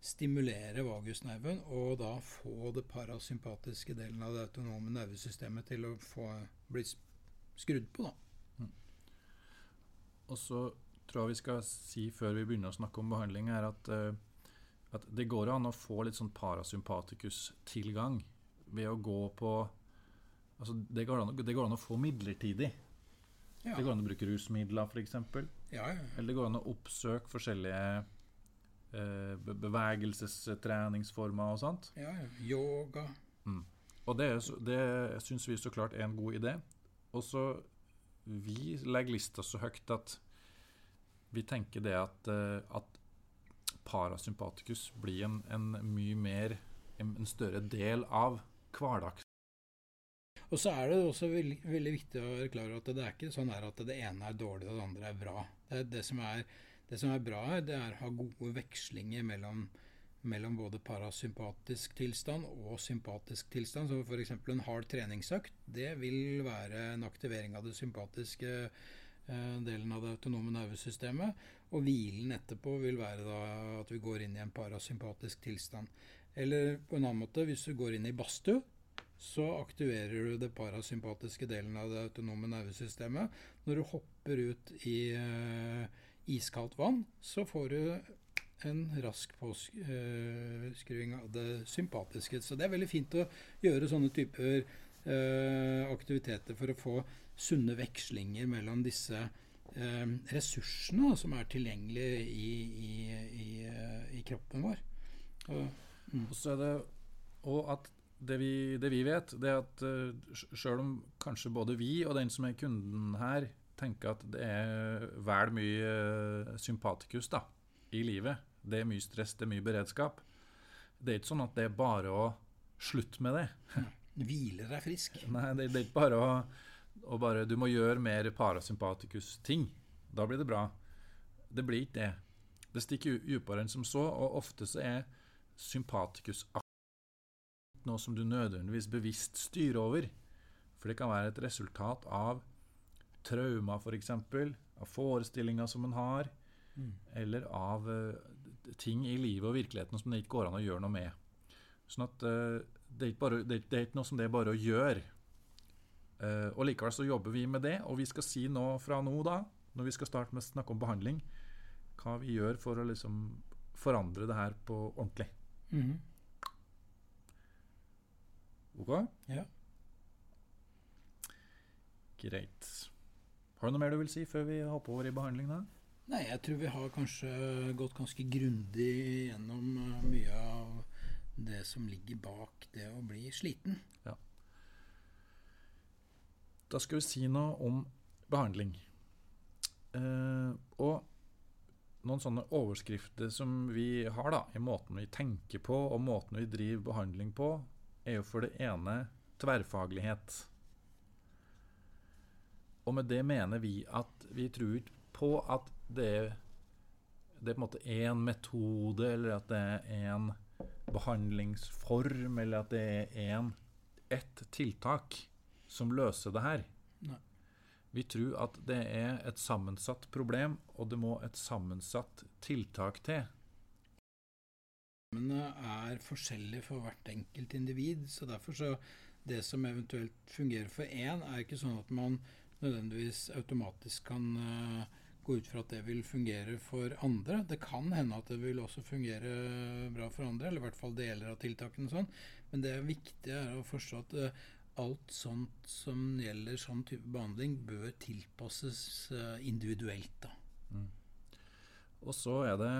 stimulere vagusnerven og da få det parasympatiske delen av det autonome nervesystemet til å få, bli skrudd på. da. Mm. Og så tror vi skal si før vi begynner å snakke om behandling, er at, uh, at det går an å få litt sånn parasympatikus-tilgang ved å gå på altså det, går an, det går an å få midlertidig. Ja. Det går an å bruke rusmidler, f.eks. Ja, ja. Eller det går an å oppsøke forskjellige Eh, bevegelsestreningsformer og sånt. Ja, ja. Yoga. Mm. Og det, det syns vi så klart er en god idé. Og så Vi legger lista så høyt at vi tenker det at, eh, at parasympatikus blir en, en mye mer en, større del av hverdags... Og så er det også veldig, veldig viktig å være klar over at det er ikke sånn at det ene er dårlig og det andre er bra. Det, det som er det som er bra her, det er å ha gode vekslinger mellom, mellom både parasympatisk tilstand og sympatisk tilstand. Så f.eks. en hard treningsøkt det vil være en aktivering av det sympatiske delen av det autonome nervesystemet. Og hvilen etterpå vil være at vi går inn i en parasympatisk tilstand. Eller på en annen måte, hvis du går inn i badstue, så aktiverer du det parasympatiske delen av det autonome nervesystemet. Når du hopper ut i eh, iskaldt vann, så får du en rask påskruing av det sympatiske. Så det er veldig fint å gjøre sånne typer aktiviteter for å få sunne vekslinger mellom disse eh, ressursene som er tilgjengelige i, i, i, uh, i kroppen vår. Og, mm. og så det og at det vi, det vi vet, det er at uh, sjøl om kanskje både vi og den som er kunden her, tenker at det er vel mye uh, sympatikus da, i livet. Det er mye stress, det er mye beredskap. Det er ikke sånn at det er bare å slutte med det. Hvile deg frisk. Nei, det, det, er ikke bare å, å bare, Du må gjøre mer parasympatikus-ting. Da blir det bra. Det blir ikke det. Det stikker dypere enn som så, og ofte så er sympatikus noe som du nødvendigvis bevisst styrer over. For det kan være et resultat av trauma, f.eks., for av forestillinger som en har, mm. eller av uh, ting i livet og virkeligheten som det ikke går an å gjøre noe med. Sånn at uh, det, er bare, det, det, er ikke noe som det er bare å gjøre. Uh, og Likevel så jobber vi med det, og vi skal si nå fra nå da, når vi skal starte med å snakke om behandling, hva vi gjør for å liksom forandre det her på ordentlig. Mhm. Ok? Ja. Greit. Har du noe mer du vil si før vi hopper over i behandling? da? Nei, jeg tror vi har kanskje gått ganske grundig gjennom eh, mye av det som ligger bak det å bli sliten. Da skal vi si noe om behandling. Eh, og noen sånne overskrifter som vi har da, i måten vi tenker på og måten vi driver behandling på, er jo for det ene tverrfaglighet. Og med det mener vi at vi tror ikke på at det er, det er på en måte én metode, eller at det er én behandlingsform, eller at det er én ett tiltak som løser det her. Nei. Vi tror at det er et sammensatt problem, og det må et sammensatt tiltak til. Problemene er forskjellig for hvert enkelt individ, så derfor så det som eventuelt fungerer for én, er ikke sånn at man nødvendigvis automatisk kan eh, gå ut fra at det vil fungere for andre. Det kan hende at det vil også fungere bra for andre, eller i hvert fall deler av tiltakene sånn. Men det viktige er å forstå at eh, alt sånt som gjelder sånn type behandling, bør tilpasses eh, individuelt. da. Og så er det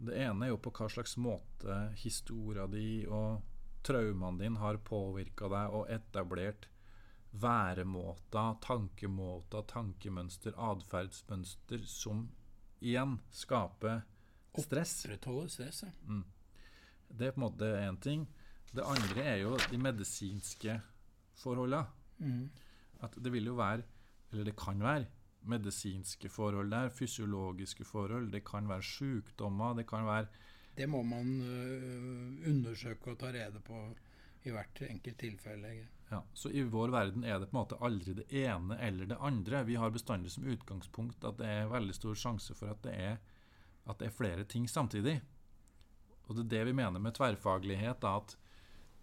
Det ene er jo på hva slags måte historia di og traumene dine har påvirka deg og etablert væremåter, tankemåter, tankemønster, atferdsmønster som igjen skaper stress. Opprettholde stresset. Det er på en måte én ting. Det andre er jo de medisinske forholdene. Mm. At det vil jo være, eller det kan være, medisinske forhold der, fysiologiske forhold, det kan være sykdommer, det kan være Det må man uh, undersøke og ta rede på i hvert enkelt tilfelle. ja, Så i vår verden er det på en måte aldri det ene eller det andre. Vi har bestandig som utgangspunkt at det er veldig stor sjanse for at det er, at det er flere ting samtidig. Og det er det vi mener med tverrfaglighet, da, at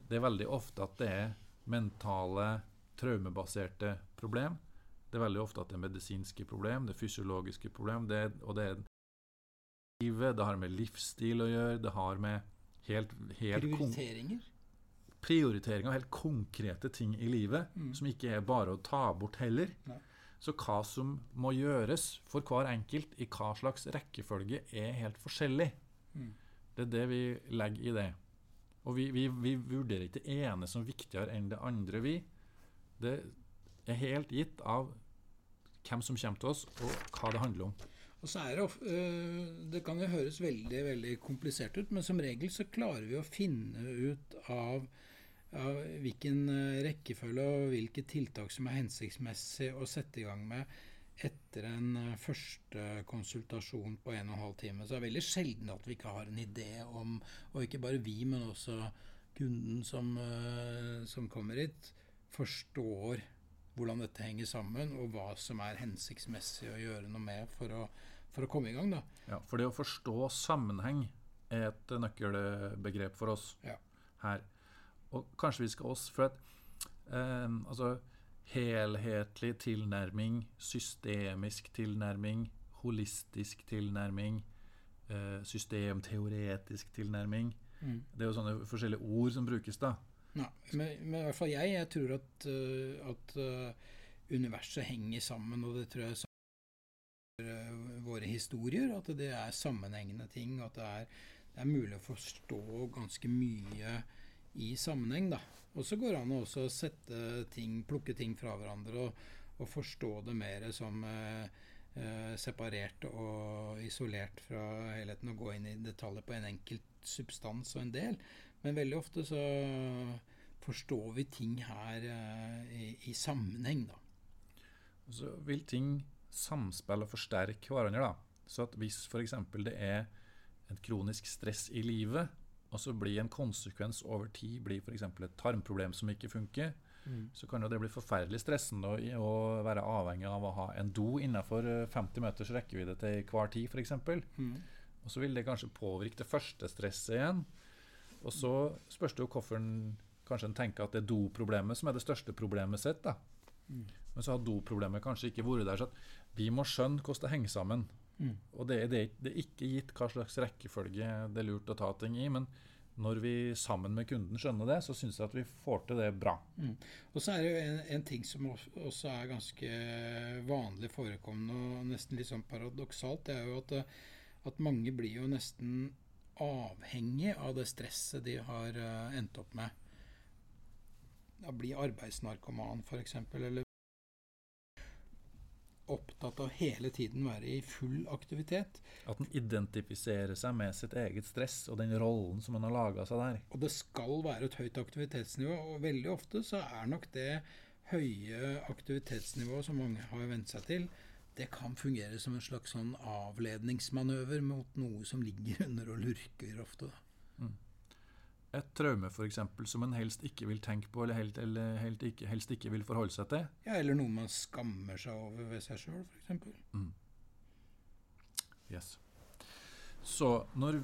det er veldig ofte at det er mentale, traumebaserte problem. Det er veldig ofte at det er medisinske problem, det er fysiologiske problem, det og det er livet, det har med livsstil å gjøre, det har med helt, helt Prioriteringer? Prioriteringer. prioritering av helt konkrete ting i livet, Mm. som ikke er bare å ta bort heller. Nei. Så hva som må gjøres for hver enkelt i hva slags rekkefølge, er helt forskjellig. Mm. Det er det vi legger i det. Og vi, vi, vi vurderer ikke det ene som viktigere enn det andre, vi. Det er helt gitt av hvem som kommer til oss, og hva det handler om. Og så er det, øh, det kan jo høres veldig veldig komplisert ut, men som regel så klarer vi å finne ut av, av hvilken øh, rekkefølge og hvilke tiltak som er hensiktsmessig å sette i gang med etter en øh, første konsultasjon på en og en halv time. Så er det veldig sjelden at vi ikke har en idé om, og ikke bare vi, men også kunden som, øh, som kommer hit, forstår hvordan dette henger sammen, og hva som er hensiktsmessig å gjøre noe med for å, for å komme i gang. da. Ja, for det å forstå sammenheng er et nøkkelbegrep for oss Ja. her. Og kanskje vi skal også For at eh, altså, helhetlig tilnærming, systemisk tilnærming, holistisk tilnærming, eh, systemteoretisk tilnærming Det er jo sånne forskjellige ord som brukes, da. Ja, men, men i hvert fall jeg, jeg tror at, øh, at øh, universet henger sammen, og det tror jeg sammen våre historier, at det er sammenhengende ting, at det er, det er mulig å forstå ganske mye i sammenheng, da. Og så går det an å også sette ting, plukke ting fra hverandre og, og forstå det mer som eh, eh, separert og isolert fra helheten, og gå inn i detaljer på en enkelt substans og en del. Men veldig ofte så forstår vi ting her eh, i, i sammenheng, da. Og så vil ting samspille og forsterke hverandre. da. Så at hvis f.eks. det er et kronisk stress i livet, og så blir en konsekvens over tid blir f.eks. et tarmproblem som ikke funker, så kan jo det bli forferdelig stressende å, være avhengig av å ha en do innenfor eh, 50 meters rekkevidde til hver tid, f.eks. Mm. Og så vil det kanskje påvirke det første stresset igjen. Og så spørs det jo hvorfor en kanskje en tenker at det er doproblemet som er det største problemet sitt. da. Mm. Men så har doproblemet kanskje ikke vært der. Så Vi må skjønne hvordan det henger sammen. Mm. Og det det, det er ikke gitt hva slags rekkefølge det er lurt å ta ting i, men når vi sammen med kunden skjønner det, så syns jeg at vi får til det bra. Og så er det jo en, en ting som også- er ganske vanlig forekommende og nesten litt sånn paradoksalt, det er jo at, eh, at mange blir jo nesten avhengig av det stresset de har eh, endt opp med. Ja, bli arbeidsnarkoman, f.eks., eller opptatt av hele tiden være i full aktivitet. At en identifiserer seg med sitt eget stress og den rollen som en har laga seg der. Og det skal være et høyt aktivitetsnivå, og veldig ofte så er nok det høye aktivitetsnivået som mange har vent seg til, det kan fungere som en slags sånn avledningsmanøver mot noe som ligger <laughs> under og lurker ofte. da. Et traume for eksempel, som en helst ikke vil tenke på, eller, helt, eller helt ikke, helst ikke vil forholde seg til. Ja, eller noe man skammer seg over ved seg sjøl, f.eks. Yes. Så når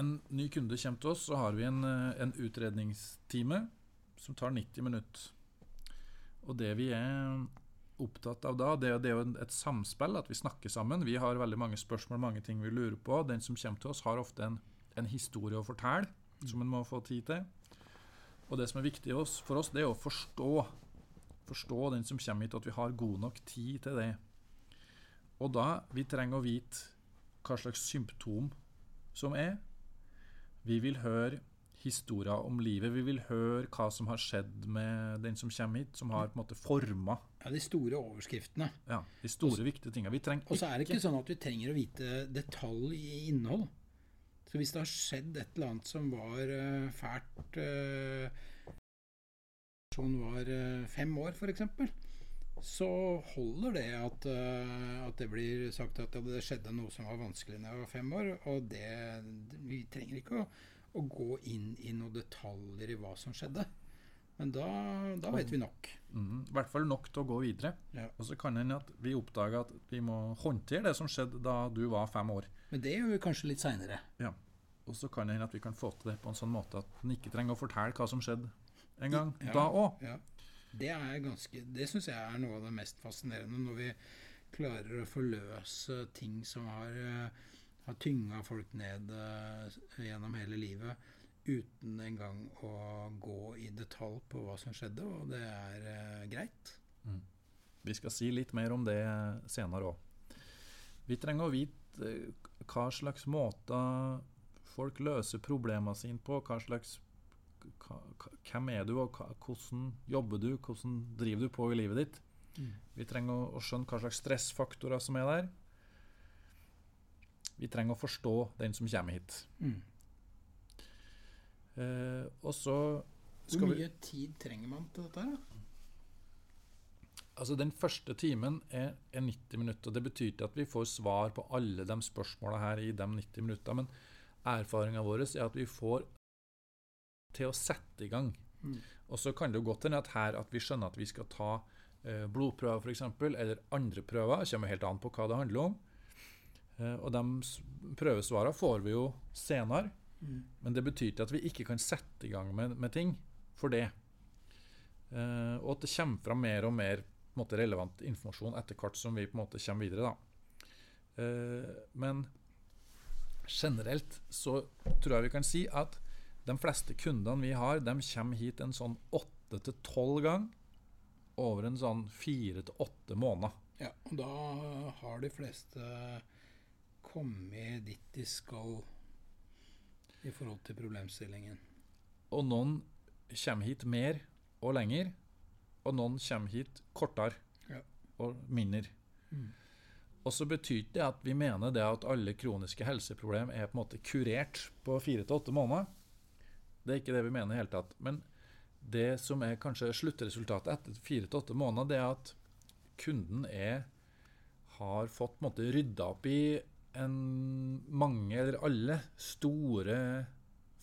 en ny kunde kommer til oss, så har vi en, eh, en utredningstime som tar 90 minutter. Og det vi er opptatt av da, det, er- det er jo et samspill, at vi snakker sammen. Vi har veldig mange spørsmål, mange ting vi lurer på. Den som kommer til oss, har ofte en, en historie å fortelle, som en må få tid til. Og det som er viktig for oss, det er å forstå. Forstå den som kommer hit, at vi har god nok tid til det. Og da vi trenger å vite hva slags symptom som er. Vi vil høre historier om livet. Vi vil høre hva som har skjedd med den som kommer hit, som har på en måte forma Ja, de store overskriftene. ja, de store, viktige tingene. Vi trenger Og så er det ikke sånn at vi trenger å vite detalj i innhold. Så hvis det har skjedd et eller annet som var uh, fælt uh, Personen var uh, fem år, f.eks., så holder det at, uh, at det blir sagt at det skjedde noe som var vanskelig da jeg var fem år. Og det, vi trenger ikke å, å gå inn i noen detaljer i hva som skjedde. Men da, da vet vi nok. Mm, I hvert fall nok til å gå videre. Ja. Og så kan det hende at vi oppdager at vi må håndtere det som skjedde da du var fem år. Men det gjør vi kanskje litt seinere. Og så kan det hende at vi kan få til det på en sånn måte at en ikke trenger å fortelle hva som skjedde en gang Ja. da òg. Ja. Det ganske Det syns jeg er noe av det mest fascinerende, når vi klarer å forløse ting som har, eh, har tynga folk ned eh, gjennom hele livet, uten engang å gå i detalj på hva som skjedde, og det er eh, greit. Vi skal si litt mer om det senere òg. Vi trenger å vite hva slags måter folk løser problemene sine på. Hva slags, hvem er du, og hvordan jobber du? Hvordan driver du på i livet ditt? Mm. Vi trenger å, skjønne hva slags stressfaktorer som er der. Vi trenger å forstå den som kommer hit. Mm. Eh, og så Hvor mye tid trenger man til dette? her? Altså Den første timen er, er 90 minutter. og Det betyr ikke at vi får svar på alle de spørsmåla her i de 90 minutter, men erfaringa vår er at vi får til å sette i gang. Mm. Og så kan det jo godt hende at her at vi skjønner at vi skal ta eh, blodprøver f.eks., eller andre prøver. Det kommer helt an på hva det handler om. Eh, og de prøvesvarene får vi jo senere. Mm. Men det betyr ikke at vi ikke kan sette i gang med, med ting for det. Eh, og at det kommer fram mer og mer måte, relevant informasjon etter hvert som vi på en måte kommer videre. Da. Eh, men generelt så tror jeg vi kan si at de fleste kundene vi har, de kommer hit en sånn åtte til tolv gang over en sånn fire til åtte måneder. Ja, og da har de fleste kommet dit de skal i forhold til problemstillingen. Og noen kommer hit mer og lenger, og noen kommer hit kortere Ja. og mindre. Mm. Og så betyr ikke det at vi mener det at alle kroniske helseproblem er på en måte kurert på fire til åtte måneder. Det er ikke det vi mener i hele tatt. Men det som er kanskje sluttresultatet etter fire til åtte måneder, det er at kunden er, har fått på en måte rydda opp i en, mange eller alle store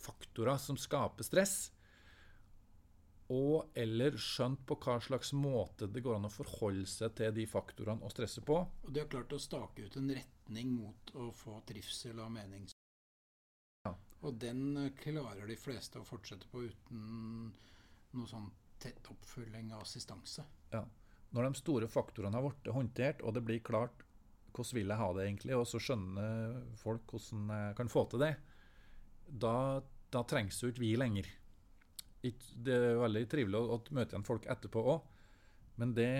faktorer som skaper stress. Og eller skjønt på hva slags måte det går an å forholde seg til de faktorene og stresset på. Og de har klart å stake ut en retning mot å få trivsel og mening. Ja. Og den eh, klarer de fleste å fortsette på uten noe sånn tett oppfølging av assistanse. Ja. Når de store faktorene har blitt håndtert, og det blir klart hvordan vil jeg ha det egentlig, og så skjønner folk hvordan jeg kan få til det, da, da trengs jo ikke vi lenger. Det er veldig trivelig å, å møte igjen folk etterpå òg, men det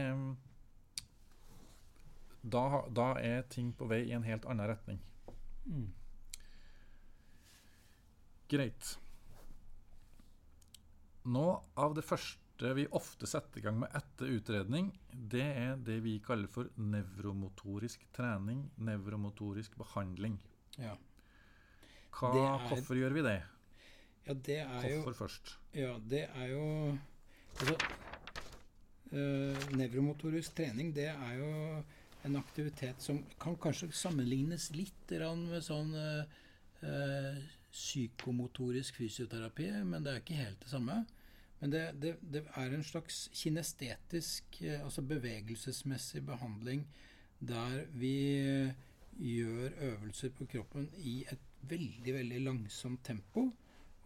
da, da, er ting på vei i en helt annen retning. Mm. Greit. Nå av det første vi ofte setter i gang med etter utredning, det er det vi kaller for nevromotorisk trening, nevromotorisk behandling. Ja. Hva, er, hvorfor gjør vi det? Ja, det er hvorfor jo, først? Ja, det er jo altså, øh, Nevromotorisk trening, det er jo en aktivitet som kan kanskje sammenlignes litt med sånn øh, psykomotorisk fysioterapi, men det er ikke helt det samme. Men det, det, det, er en slags kinestetisk, altså bevegelsesmessig behandling der vi gjør øvelser på kroppen i et veldig, veldig langsomt tempo.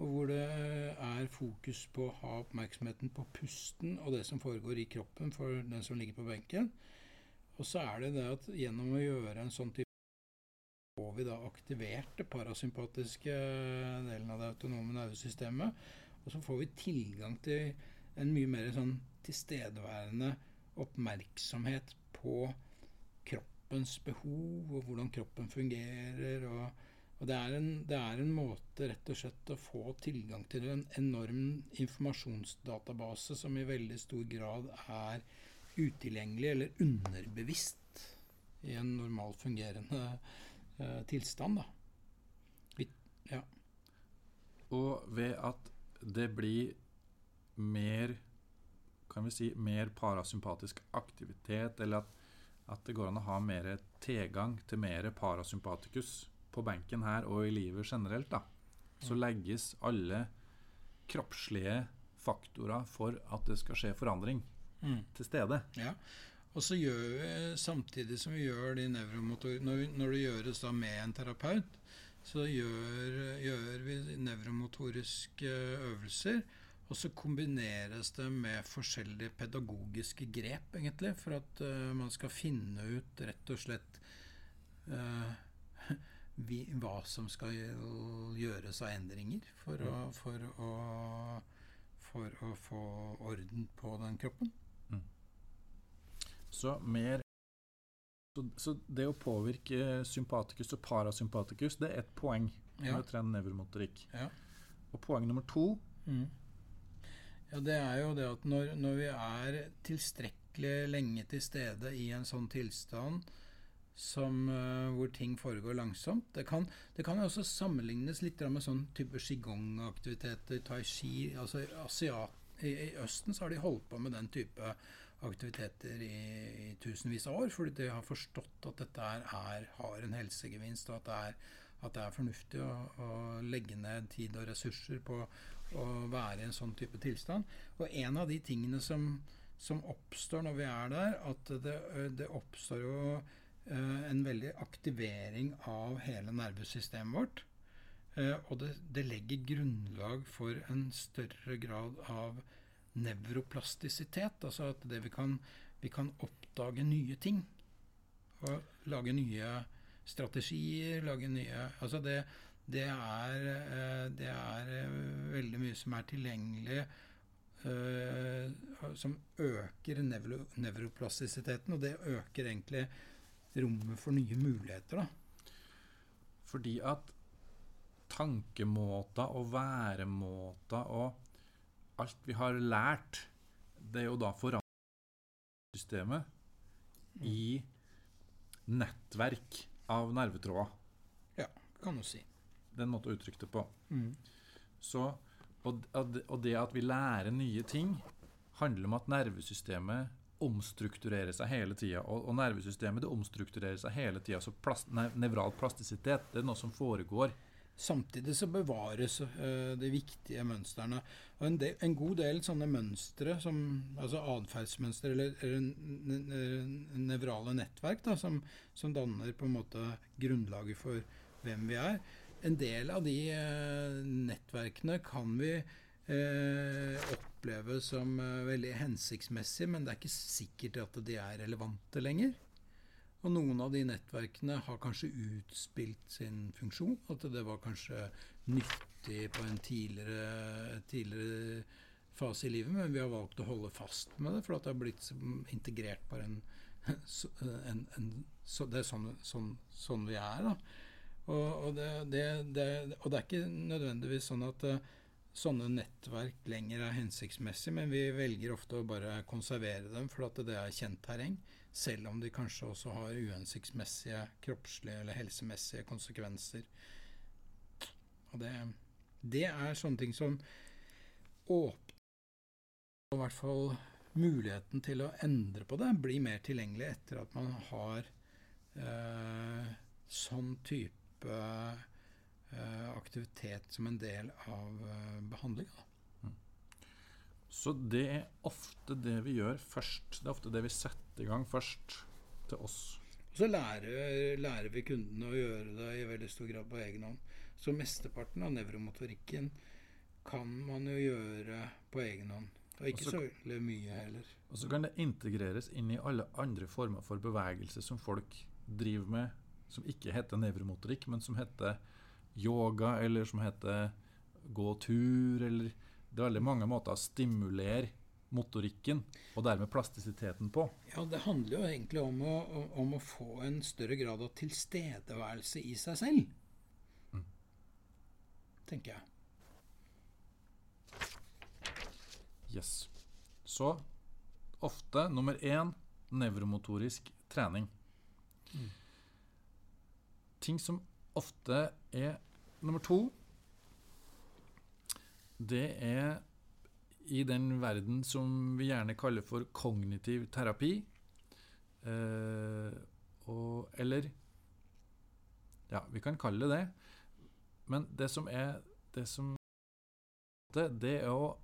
Og hvor det er fokus på å ha oppmerksomheten på pusten og det som foregår i kroppen for den som ligger på benken. Og så er det det at gjennom å gjøre en sånn type får vi da aktivert det parasympatiske delen av det autonome nervesystemet. Og så får vi tilgang til en mye mer sånn tilstedeværende oppmerksomhet på kroppens behov og hvordan kroppen fungerer. og, og det, er en, det, er en, måte rett og slett å få tilgang til en enorm informasjonsdatabase som i veldig stor grad er utilgjengelig eller underbevisst i en normalt fungerende eh, tilstand. Vi, ja. Og ved at det blir mer kan vi si, mer parasympatisk aktivitet, eller at, at det går an å ha mer tilgang til mer parasympatikus på benken her og i livet generelt, da, så mm. legges alle kroppslige faktorer for at det skal skje forandring, mm. til stede. Ja. Og så gjør vi, samtidig som vi gjør de nevromotor... Når, når det gjøres da med en terapeut, så gjør, gjør vi nevromotoriske øvelser. Og så kombineres det med forskjellige pedagogiske grep, egentlig, for at uh, man skal finne ut rett og slett uh, vi, hva som skal gjøres av endringer for å, mm. for å, for å få orden på den kroppen. Mm. Så mer så, så, det å påvirke sympatikus og parasympatikus, det er ett poeng når ja. du trener nevromotorikk. Ja. Og poeng nummer to mm. Ja, det er jo det at når, når, vi er tilstrekkelig lenge til stede i en sånn tilstand som, uh, hvor ting foregår langsomt Det kan, det kan også sammenlignes litt med sånn type qigong-aktiviteter, tai chi altså asiat, i, I Østen så har de holdt på med den type aktiviteter i, i, tusenvis av år, fordi de har forstått at dette er, er, har en helsegevinst, og at det er, at det er fornuftig å, å, legge ned tid og ressurser på å være i en sånn type tilstand. Og en av de tingene som, som oppstår når vi er der, at det, det oppstår jo eh, en veldig aktivering av hele nervesystemet vårt. Eh, og det, det legger grunnlag for en større grad av nevroplastisitet. Altså at det vi kan, vi kan oppdage nye ting. Og lage nye strategier, lage nye Altså det, det, er, eh, det er eh, veldig mye som er tilgjengelig som øker nevro, nevroplastisiteten, og det øker egentlig rommet for nye muligheter. da. Fordi at tankemåter og væremåter og alt vi har lært, det er jo da forandringssystemet mm. i nettverk av nervetråder. Ja, kan du si. Det er en måte å uttrykke det på. Mm. Så, og, og, det at vi lærer nye ting, handler om at nervesystemet omstrukturerer seg hele tida. Og, og, nervesystemet det omstrukturerer seg hele tida. Så plast, nevral plastisitet det er noe som foregår Samtidig så bevares uh, de viktige mønstrene. Og en, del, en, god del sånne mønstre, som, altså atferdsmønstre eller, eller nevrale nettverk, da, som, som, danner på en måte grunnlaget for hvem vi er En del av de uh, nettverkene kan vi eh, oppleves som eh, veldig hensiktsmessige, men det er ikke sikkert at de er relevante lenger. Og noen av de nettverkene har kanskje utspilt sin funksjon. At det var kanskje nyttig på en tidligere, tidligere fase i livet, men vi har valgt å holde fast med det, for det har blitt integrert på en, <laughs> en, en så Det er sånn, sånn, sånn vi er. da. Og, og, det, det, det, og, det, er ikke nødvendigvis sånn at uh, sånne nettverk lenger er hensiktsmessig, men vi velger ofte å bare konservere dem for at det er kjent terreng, selv om de kanskje også har uhensiktsmessige kroppslige eller helsemessige konsekvenser. Og det, det er sånne ting som åpner og i hvert fall muligheten til å endre på det, blir mer tilgjengelig etter at man har eh, sånn type aktivitet som en del av eh, behandlinga. Så det er ofte det vi gjør først. Det er ofte det vi setter i gang først til oss. Så lærer, lærer vi kundene å gjøre det i veldig stor grad på egen hånd. Så mesteparten av nevromotorikken kan man jo gjøre på egen hånd. Og ikke Også, så veldig mye heller. Og så kan det integreres inn i alle andre former for bevegelse som folk driver med, som ikke heter nevromotorikk, men som heter yoga, eller som heter gå tur, eller Det er veldig mange måter å stimulere motorikken og dermed plastisiteten på. Ja, det handler jo egentlig om å, om å få en større grad av tilstedeværelse i seg selv. Mm. Tenker jeg. Yes. Så ofte nummer én nevromotorisk trening. Mm. Ting som ofte er nummer to. Det er i den verden som vi gjerne kaller for kognitiv terapi. Eh, og, eller Ja, vi kan kalle det det. Men det som er det er å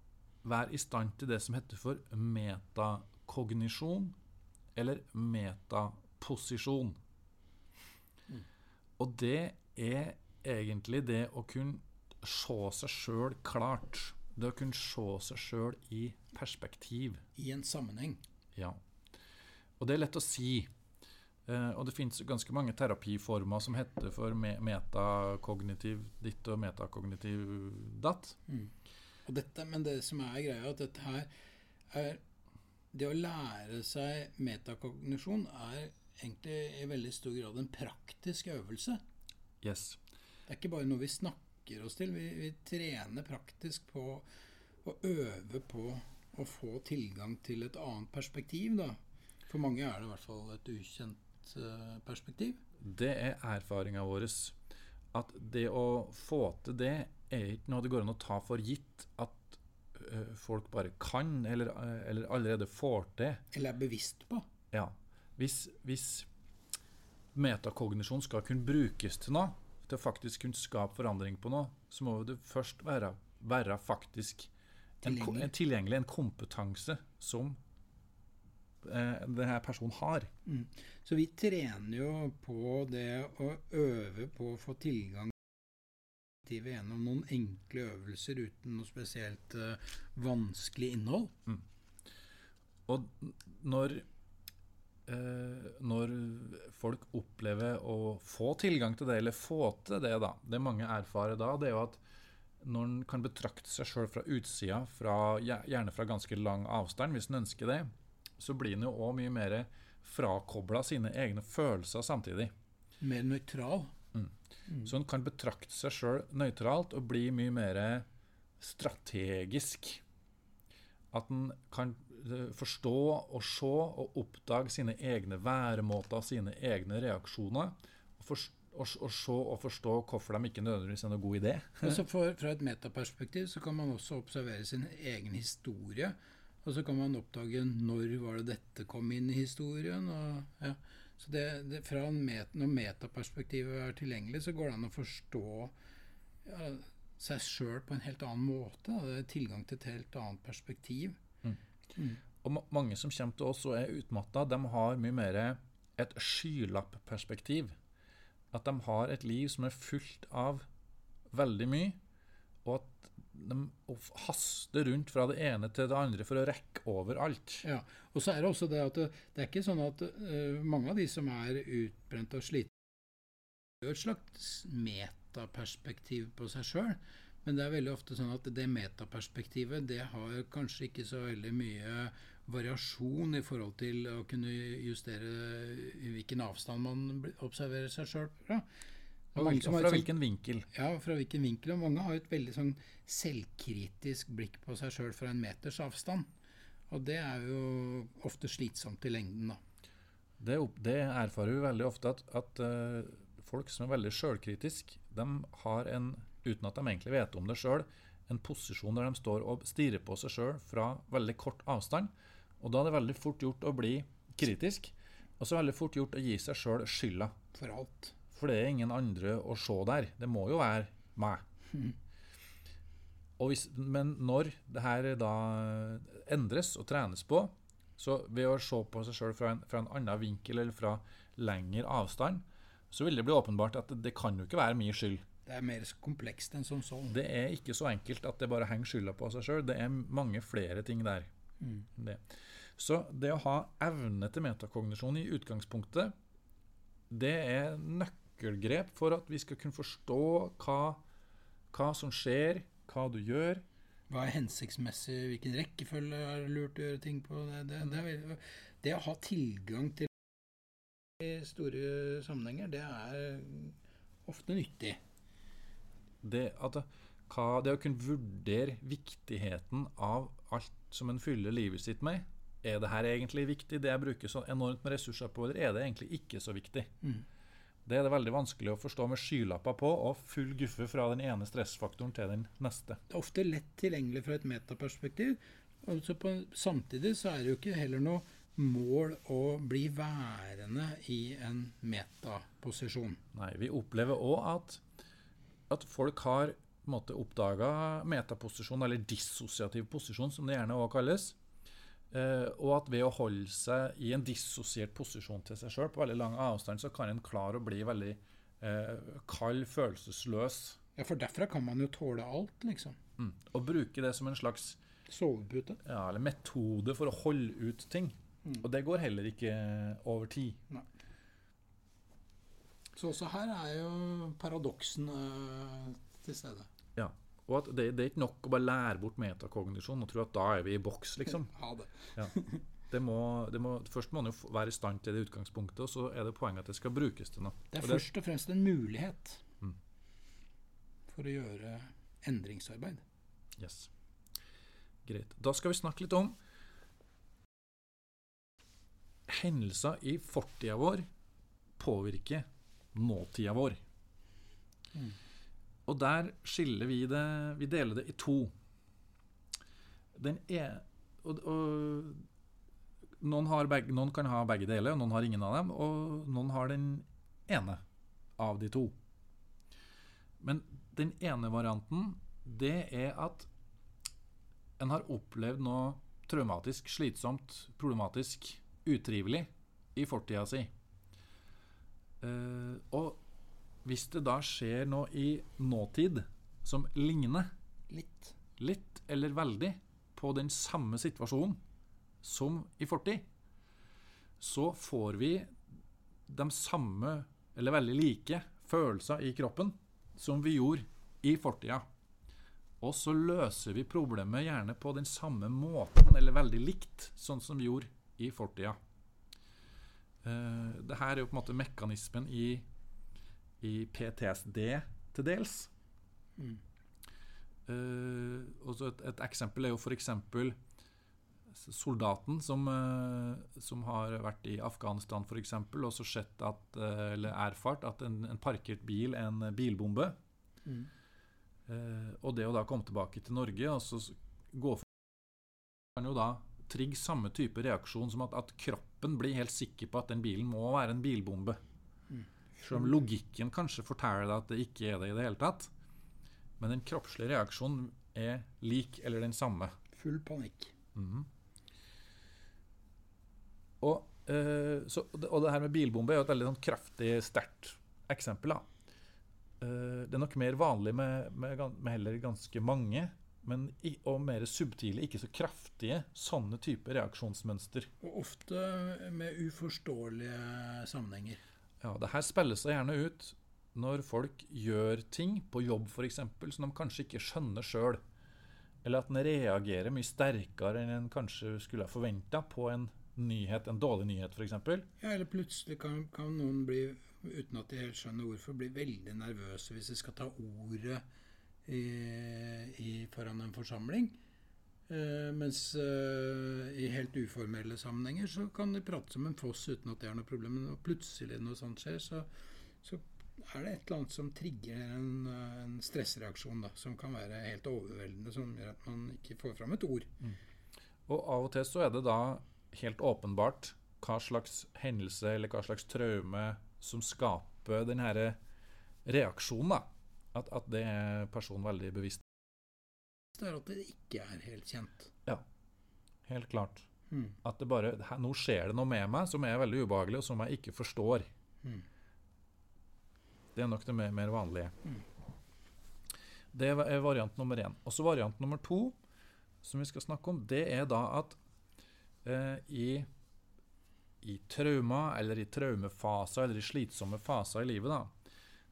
være i stand til det som heter for metakognisjon, eller metaposisjon. Og det er egentlig det å kunne se seg sjøl klart. Det å kunne se seg sjøl i perspektiv. I en sammenheng. Ja. Og det er lett å si. Uh, og det fins ganske mange terapiformer som heter for me metakognitiv ditt og metakognitiv datt. Mm. Og dette, men det som er greia, at dette her er Det å lære seg metakognisjon er egentlig i veldig stor grad en praktisk øvelse. Yes. Det er ikke bare noe vi snakker oss til. Vi, vi trener praktisk på å øve på å få tilgang til et annet perspektiv. Da. For mange er det i hvert fall et ukjent uh, perspektiv. Det er erfaringa vår. At det å få til det er ikke noe det går an å ta for gitt at uh, folk bare kan, eller, uh, eller, allerede får til. Eller er bevisst på. Ja. Hvis, hvis metakognisjon skal kunne brukes til noe, til å faktisk kunne skape forandring på noe, så må det først være, være faktisk en, tilgjengelig. En, tilgjengelig, en kompetanse som eh, denne personen har. Mm. Så vi trener jo på det å øve på å få tilgang gjennom noen enkle øvelser uten noe spesielt uh, vanskelig innhold. Mm. Og når eh, når folk opplever å få tilgang til det, eller få til det, da Det mange erfarer da, det er jo at når en kan betrakte seg sjøl fra utsida, fra, gjerne fra ganske lang avstand, hvis en ønsker det, så blir en jo òg mye mer frakobla sine egne følelser samtidig. Mer nøytral. Mm. Mm. Så en kan betrakte seg sjøl nøytralt og bli mye mer strategisk. At en kan Eh, forstå og se og oppdage sine egne væremåter, sine egne reaksjoner. Og, for, og, og, se og forstå hvorfor de ikke nødvendigvis er noen god idé. <laughs> Også for, <laughs> fra et metaperspektiv så kan man også observere sin egen historie. Og så kan man oppdage når var det dette kom inn i historien. Og, ja. Så det, det, fra met, Når metaperspektivet er tilgjengelig, så går det an å forstå ja, seg sjøl på en helt annen måte. Det er tilgang til et helt annet perspektiv. Mm. Og ma mange som kommer til oss og er utmatta, de har mye mer et skylappperspektiv. At de har et liv som er fullt av veldig mye, og at de haster rundt fra det ene til det andre for å rekke over alt. Ja, og så er det også det at det, det er ikke sånn at uh, mange av de som er utbrent og slitne, har et slags metaperspektiv på seg sjøl. Men det er veldig ofte sånn at det metaperspektivet det har kanskje ikke så veldig mye variasjon i forhold til å kunne justere hvilken avstand man observerer seg sjøl fra. Og fra hvilken vinkel. ja, fra hvilken vinkel. Og mange har et veldig sånn selvkritisk blikk på seg sjøl fra en meters avstand. Og det er jo ofte slitsomt i lengden, da. Det, det erfarer vi veldig ofte at, at uh, folk som er veldig sjølkritiske, de har en, uten at de egentlig vet om det sjøl, en posisjon der de står og stirrer på seg sjøl fra veldig kort avstand. Og da er det veldig fort gjort å bli kritisk, og så er det veldig fort gjort å gi seg sjøl skylda. For alt. For det er ingen andre å se der. Det må jo være meg. Og hvis, men når det her da endres og trenes på, så ved å se på seg sjøl fra, fra en annen vinkel eller fra lengre avstand, så vil det bli åpenbart at det, det kan jo ikke være min skyld. Det er mer komplekst enn som så. Det er ikke så enkelt at det bare henger skylda på seg sjøl. Det er mange flere ting der. Mm. Det. Så det å ha evne til metakognisjon i utgangspunktet, det er nøkkelgrep for at vi skal kunne forstå hva, hva som skjer, hva du gjør. Hva er hensiktsmessig, hvilken rekkefølge er det lurt å gjøre ting på? Det, det, det, det å ha tilgang til i store sammenhenger, det er ofte nyttig. Det, at, hva, det å kunne vurdere viktigheten av alt som en fyller livet sitt med. Er det her egentlig viktig, det jeg bruker så enormt med ressurser på, eller er det egentlig ikke så viktig? Mm. Det er det veldig vanskelig å forstå med skylapper på og full guffe fra den ene stressfaktoren til den neste. Det er ofte lett tilgjengelig fra et metaperspektiv. Og så på, samtidig så er det jo ikke heller noe mål å bli værende i en metaposisjon. Nei, vi opplever òg at, at folk har måte oppdaga metaposisjon, eller dissosiativ posisjon, som det gjerne òg kalles. Eh, og at ved å holde seg i en dissosiert posisjon til seg sjøl på veldig lang avstand, så kan en klare å bli veldig eh, kald, følelsesløs. Ja, for derfra kan man jo tåle alt, liksom. Mm. Og bruke det som en slags Sovepute. ja, eller metode for å holde ut ting. Mm. Og det går heller ikke over tid. Så også her er jo paradoksene til stede. Ja. Og at det, det er ikke nok å bare lære bort metakognisjon og tro at da er vi i boks, liksom. <laughs> Ha det. Det må, det må, først må man jo være i stand til det utgangspunktet, og så er det poenget at det skal brukes til noe. Det er Og først og fremst en mulighet Mm. for å gjøre endringsarbeid. Yes. Greit. Da skal vi snakke litt om hendelser i fortida vår påvirker nåtida vår. Mm. Og der skiller vi det Vi deler det i to. Den er og, og noen, har begge, noen kan ha begge deler, og noen har ingen av dem. Og noen har den ene av de to. Men den ene varianten, det er at en har opplevd noe traumatisk, slitsomt, problematisk, utrivelig i fortida si. Eh, og hvis det da skjer noe i nåtid som ligner Litt. litt eller veldig på den samme situasjonen som i fortid, så får vi de samme, eller veldig like, følelser i kroppen som vi gjorde i fortida. Og så løser vi problemet gjerne på den samme måten, eller veldig likt, sånn som vi gjorde i fortida. Uh, det her er jo på en måte mekanismen i, i PTSD til dels. Mm. Uh, et, et eksempel er jo f.eks. soldaten som, uh, som har vært i Afghanistan for eksempel, og så sett at, uh, eller erfart at en, en parkert bil er en bilbombe. Mm. Og det å da komme tilbake til Norge og så gå for kan jo da trigge samme type reaksjon som at, at kroppen blir helt sikker på at den bilen må være en bilbombe. Mm. Selv om logikken kanskje forteller deg at det ikke er det i det hele tatt. Men den kroppslige reaksjonen er lik eller den samme. Full panikk. Mhm. Og, eh, så, og det her med bilbombe er jo et veldig sånn kraftig, sterkt eksempel. Eh, det er nok mer vanlig med, med, med heller ganske mange men og mer subtile, ikke så kraftige, sånne typer reaksjonsmønster. Og ofte med uforståelige sammenhenger. Ja, det her spiller seg gjerne ut når folk gjør ting på jobb f.eks. som de kanskje ikke skjønner sjøl. Eller at en reagerer mye sterkere enn en kanskje skulle ha forventa på en nyhet, en dårlig nyhet f.eks. Ja, eller plutselig kan, kan noen bli, uten at de helt skjønner hvorfor, bli veldig nervøse hvis de skal ta ordet i, i, foran en forsamling. Uh, mens uh, i helt uformelle sammenhenger så kan de prate som en foss uten at det er noe problem. Men når plutselig noe sånt skjer, så, så er det et eller annet som trigger en, en stressreaksjon da, som kan være helt overveldende, som gjør at man ikke får fram et ord. Mm. Og av og til så er det da helt åpenbart hva slags hendelse eller hva slags traume som skaper denne reaksjonen. da. At, at det er personen veldig bevisst. Det er at det ikke er helt kjent. Ja, helt klart. Mm. At det bare Nå skjer det noe med meg som er veldig ubehagelig, og som jeg ikke forstår. Mm. Det er nok det mer, mer vanlige. Mm. Det er variant nummer én. Og så variant nummer to, som vi skal snakke om, det er da at eh, i, i trauma, eller i traumefaser, eller i slitsomme faser i livet, da,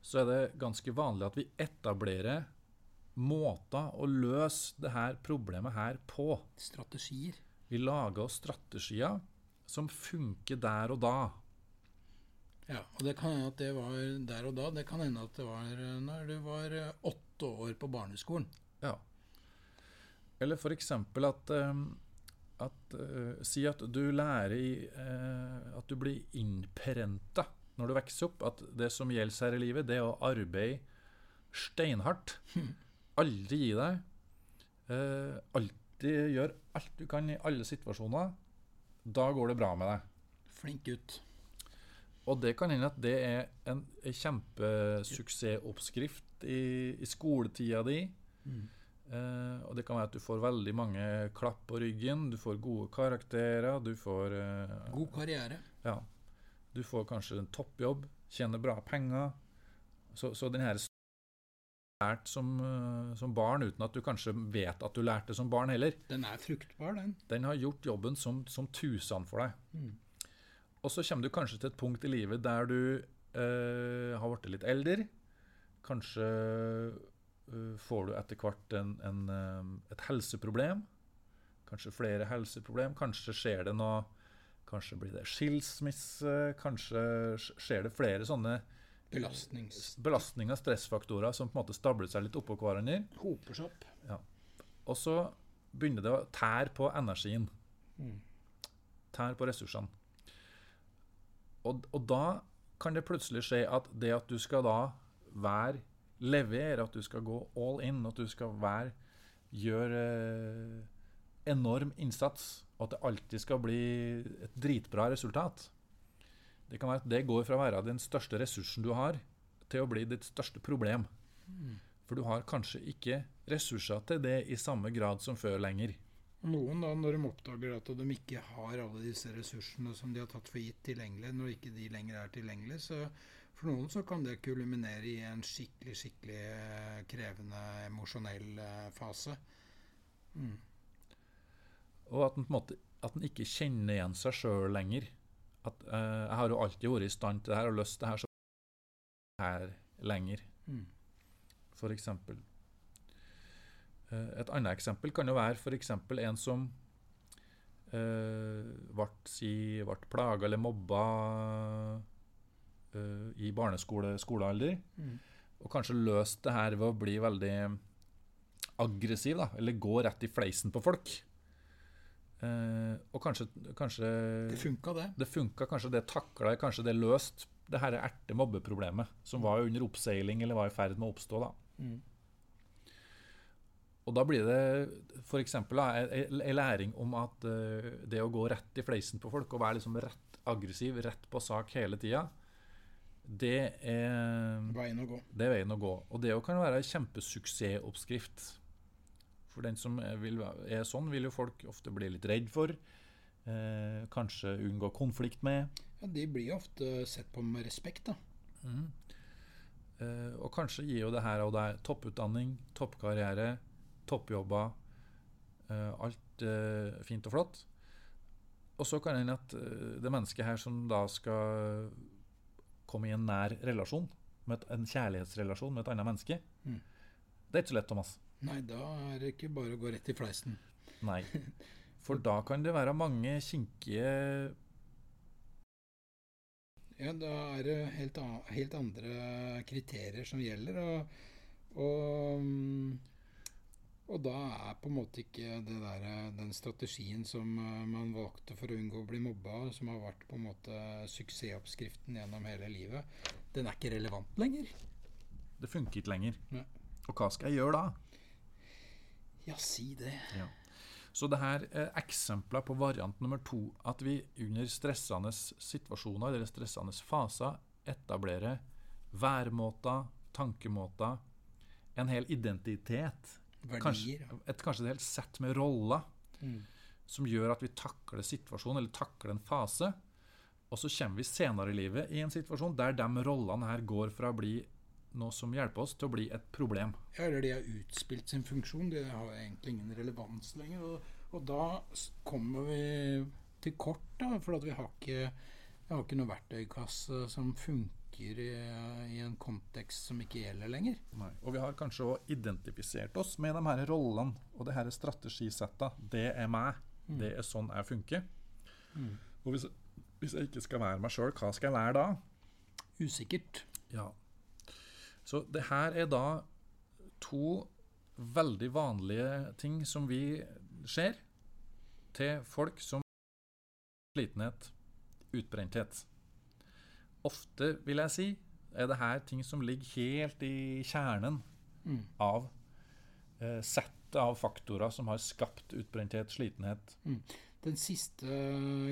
så er det ganske vanlig at vi etablerer måter å løse det her problemet her på. Strategier. Vi lager oss strategier som funker der og da. Ja, og det kan hende at det var der og da. Det kan hende at det var når du var åtte år på barneskolen. Ja. Eller f.eks. at, at uh, Si at du lærer i uh, At du blir innprenta når du vokser opp, at det som gjelder her i livet, det er å arbeide steinhardt. Aldri gi deg. Eh, alltid gjør alt du kan i alle situasjoner. Da går det bra med deg. Flink gutt. Og det kan hende at det er en, en kjempesuksessoppskrift i, i skoletida di. Mm. Eh, og det kan være at du får veldig mange klapp på ryggen, du får gode karakterer, du får eh, God karriere. Ja. Du får kanskje en toppjobb, tjener bra penger. Så, så den her lært som, uh, som, barn uten at du kanskje vet at du lærte som barn heller. Den er fruktbar, den. Den har gjort jobben som, som tusen for deg. Mm. Og så kommer du kanskje til et punkt i livet der du har blitt litt eldre. Kanskje får du etter hvert en, en, et helseproblem. Kanskje flere helseproblem. Kanskje skjer det noe Kanskje blir det skilsmisse. Kanskje skjer det flere sånne Belastnings. belastninger, stressfaktorer, som på en måte stabler seg litt oppå hverandre. Hoper seg opp. Ja. Og så begynner det å tære på energien. Mm. Tære på ressursene. Og, og da kan det plutselig skje at det at du skal da være levere, at du skal gå all in, at du skal være gjøre eh, enorm innsats, og at det alltid skal bli et dritbra resultat. Det kan være at det går fra å være den største ressursen du har, til å bli ditt største problem. Mm. For du har kanskje ikke ressurser til det i samme grad som før lenger. Noen, da, når de oppdager at de ikke har alle disse ressursene som de har tatt for gitt tilgjengelig, når ikke de lenger er tilgjengelige, så for noen så kan det kulminere i en skikkelig, skikkelig krevende emosjonell fase. Mm. Og at en på en måte at en ikke kjenner igjen seg sjøl lenger. At uh, 'Jeg har jo alltid vært i stand til det her og lyst til det her, så her lenger', mm. for eksempel. Uh, et annet eksempel kan jo være f.eks. en som uh, ble, si, ble plaga eller mobba uh, i barneskolealder, mm. og kanskje løst det her ved å bli veldig aggressiv, da, eller gå rett i fleisen på folk. Uh, og kanskje, kanskje Det funka, det. Det funka, kanskje det takla kanskje det løst det her erte-mobbeproblemet som var under oppseiling eller var i ferd med å oppstå. da. Mm. Og da blir det f.eks. en læring om at uh, det å gå rett i fleisen på folk og være liksom rett aggressiv, rett på sak hele tida, det er Veien å gå. Det er veien å gå. Og det kan være en kjempesuksessoppskrift. For den som vil, er sånn, vil jo folk ofte bli litt redd for. Eh, kanskje unngå konflikt med. Ja, De blir ofte sett på med respekt, da. Mm. Eh, og kanskje gir jo det her og der topputdanning, toppkarriere, toppjobber, eh, alt eh, fint og flott. Og så kan det hende at eh, det mennesket her som da skal komme i en nær relasjon, med et, en kjærlighetsrelasjon med et annet menneske, Mm. det er ikke så lett, Thomas. Nei, da er det ikke bare å gå rett i fleisen. Nei. <laughs> For da kan det være mange kinkige Ja, da er det helt, helt andre kriterier som gjelder, og, og, mm, og da er på en måte ikke det der, den strategien som eh, man valgte for å unngå å bli mobba, som har vært på en måte suksessoppskriften gjennom hele livet, den er ikke relevant lenger. Det funker ikke lenger. Ja. Og hva skal jeg gjøre da? Ja, si det. Så det her er eksempler på variant nummer to. At vi under stressende situasjoner eller stressende faser etablerer væremåter, tankemåter, en hel identitet. Kanskje, et, kanskje et helt sett med roller Mm. som gjør at vi takler situasjonen, eller takler en fase. Og så kommer vi senere i livet i en situasjon der de rollene her går fra å bli noe som hjelper oss, til å bli et problem. Ja, eller de har utspilt sin funksjon. De har egentlig ingen relevans lenger. Og, og da kommer vi til kort, da, for at vi har ikke, vi har ikke noe verktøykasse som funker i, i en kontekst som ikke gjelder lenger. Nei. Og vi har kanskje òg identifisert oss med de her rollene og det her strategisetta. Det er meg. Det er sånn jeg funker. Mm. Og hvis, hvis jeg ikke skal være meg sjøl, hva skal jeg være da? Usikkert. Ja. Så det her er da to veldig vanlige ting som vi ser til folk som slitenhet, utbrenthet. Ofte, vil jeg si, er det her ting som ligger helt i kjernen Mm. av eh, settet av faktorer som har skapt utbrenthet, slitenhet. Den siste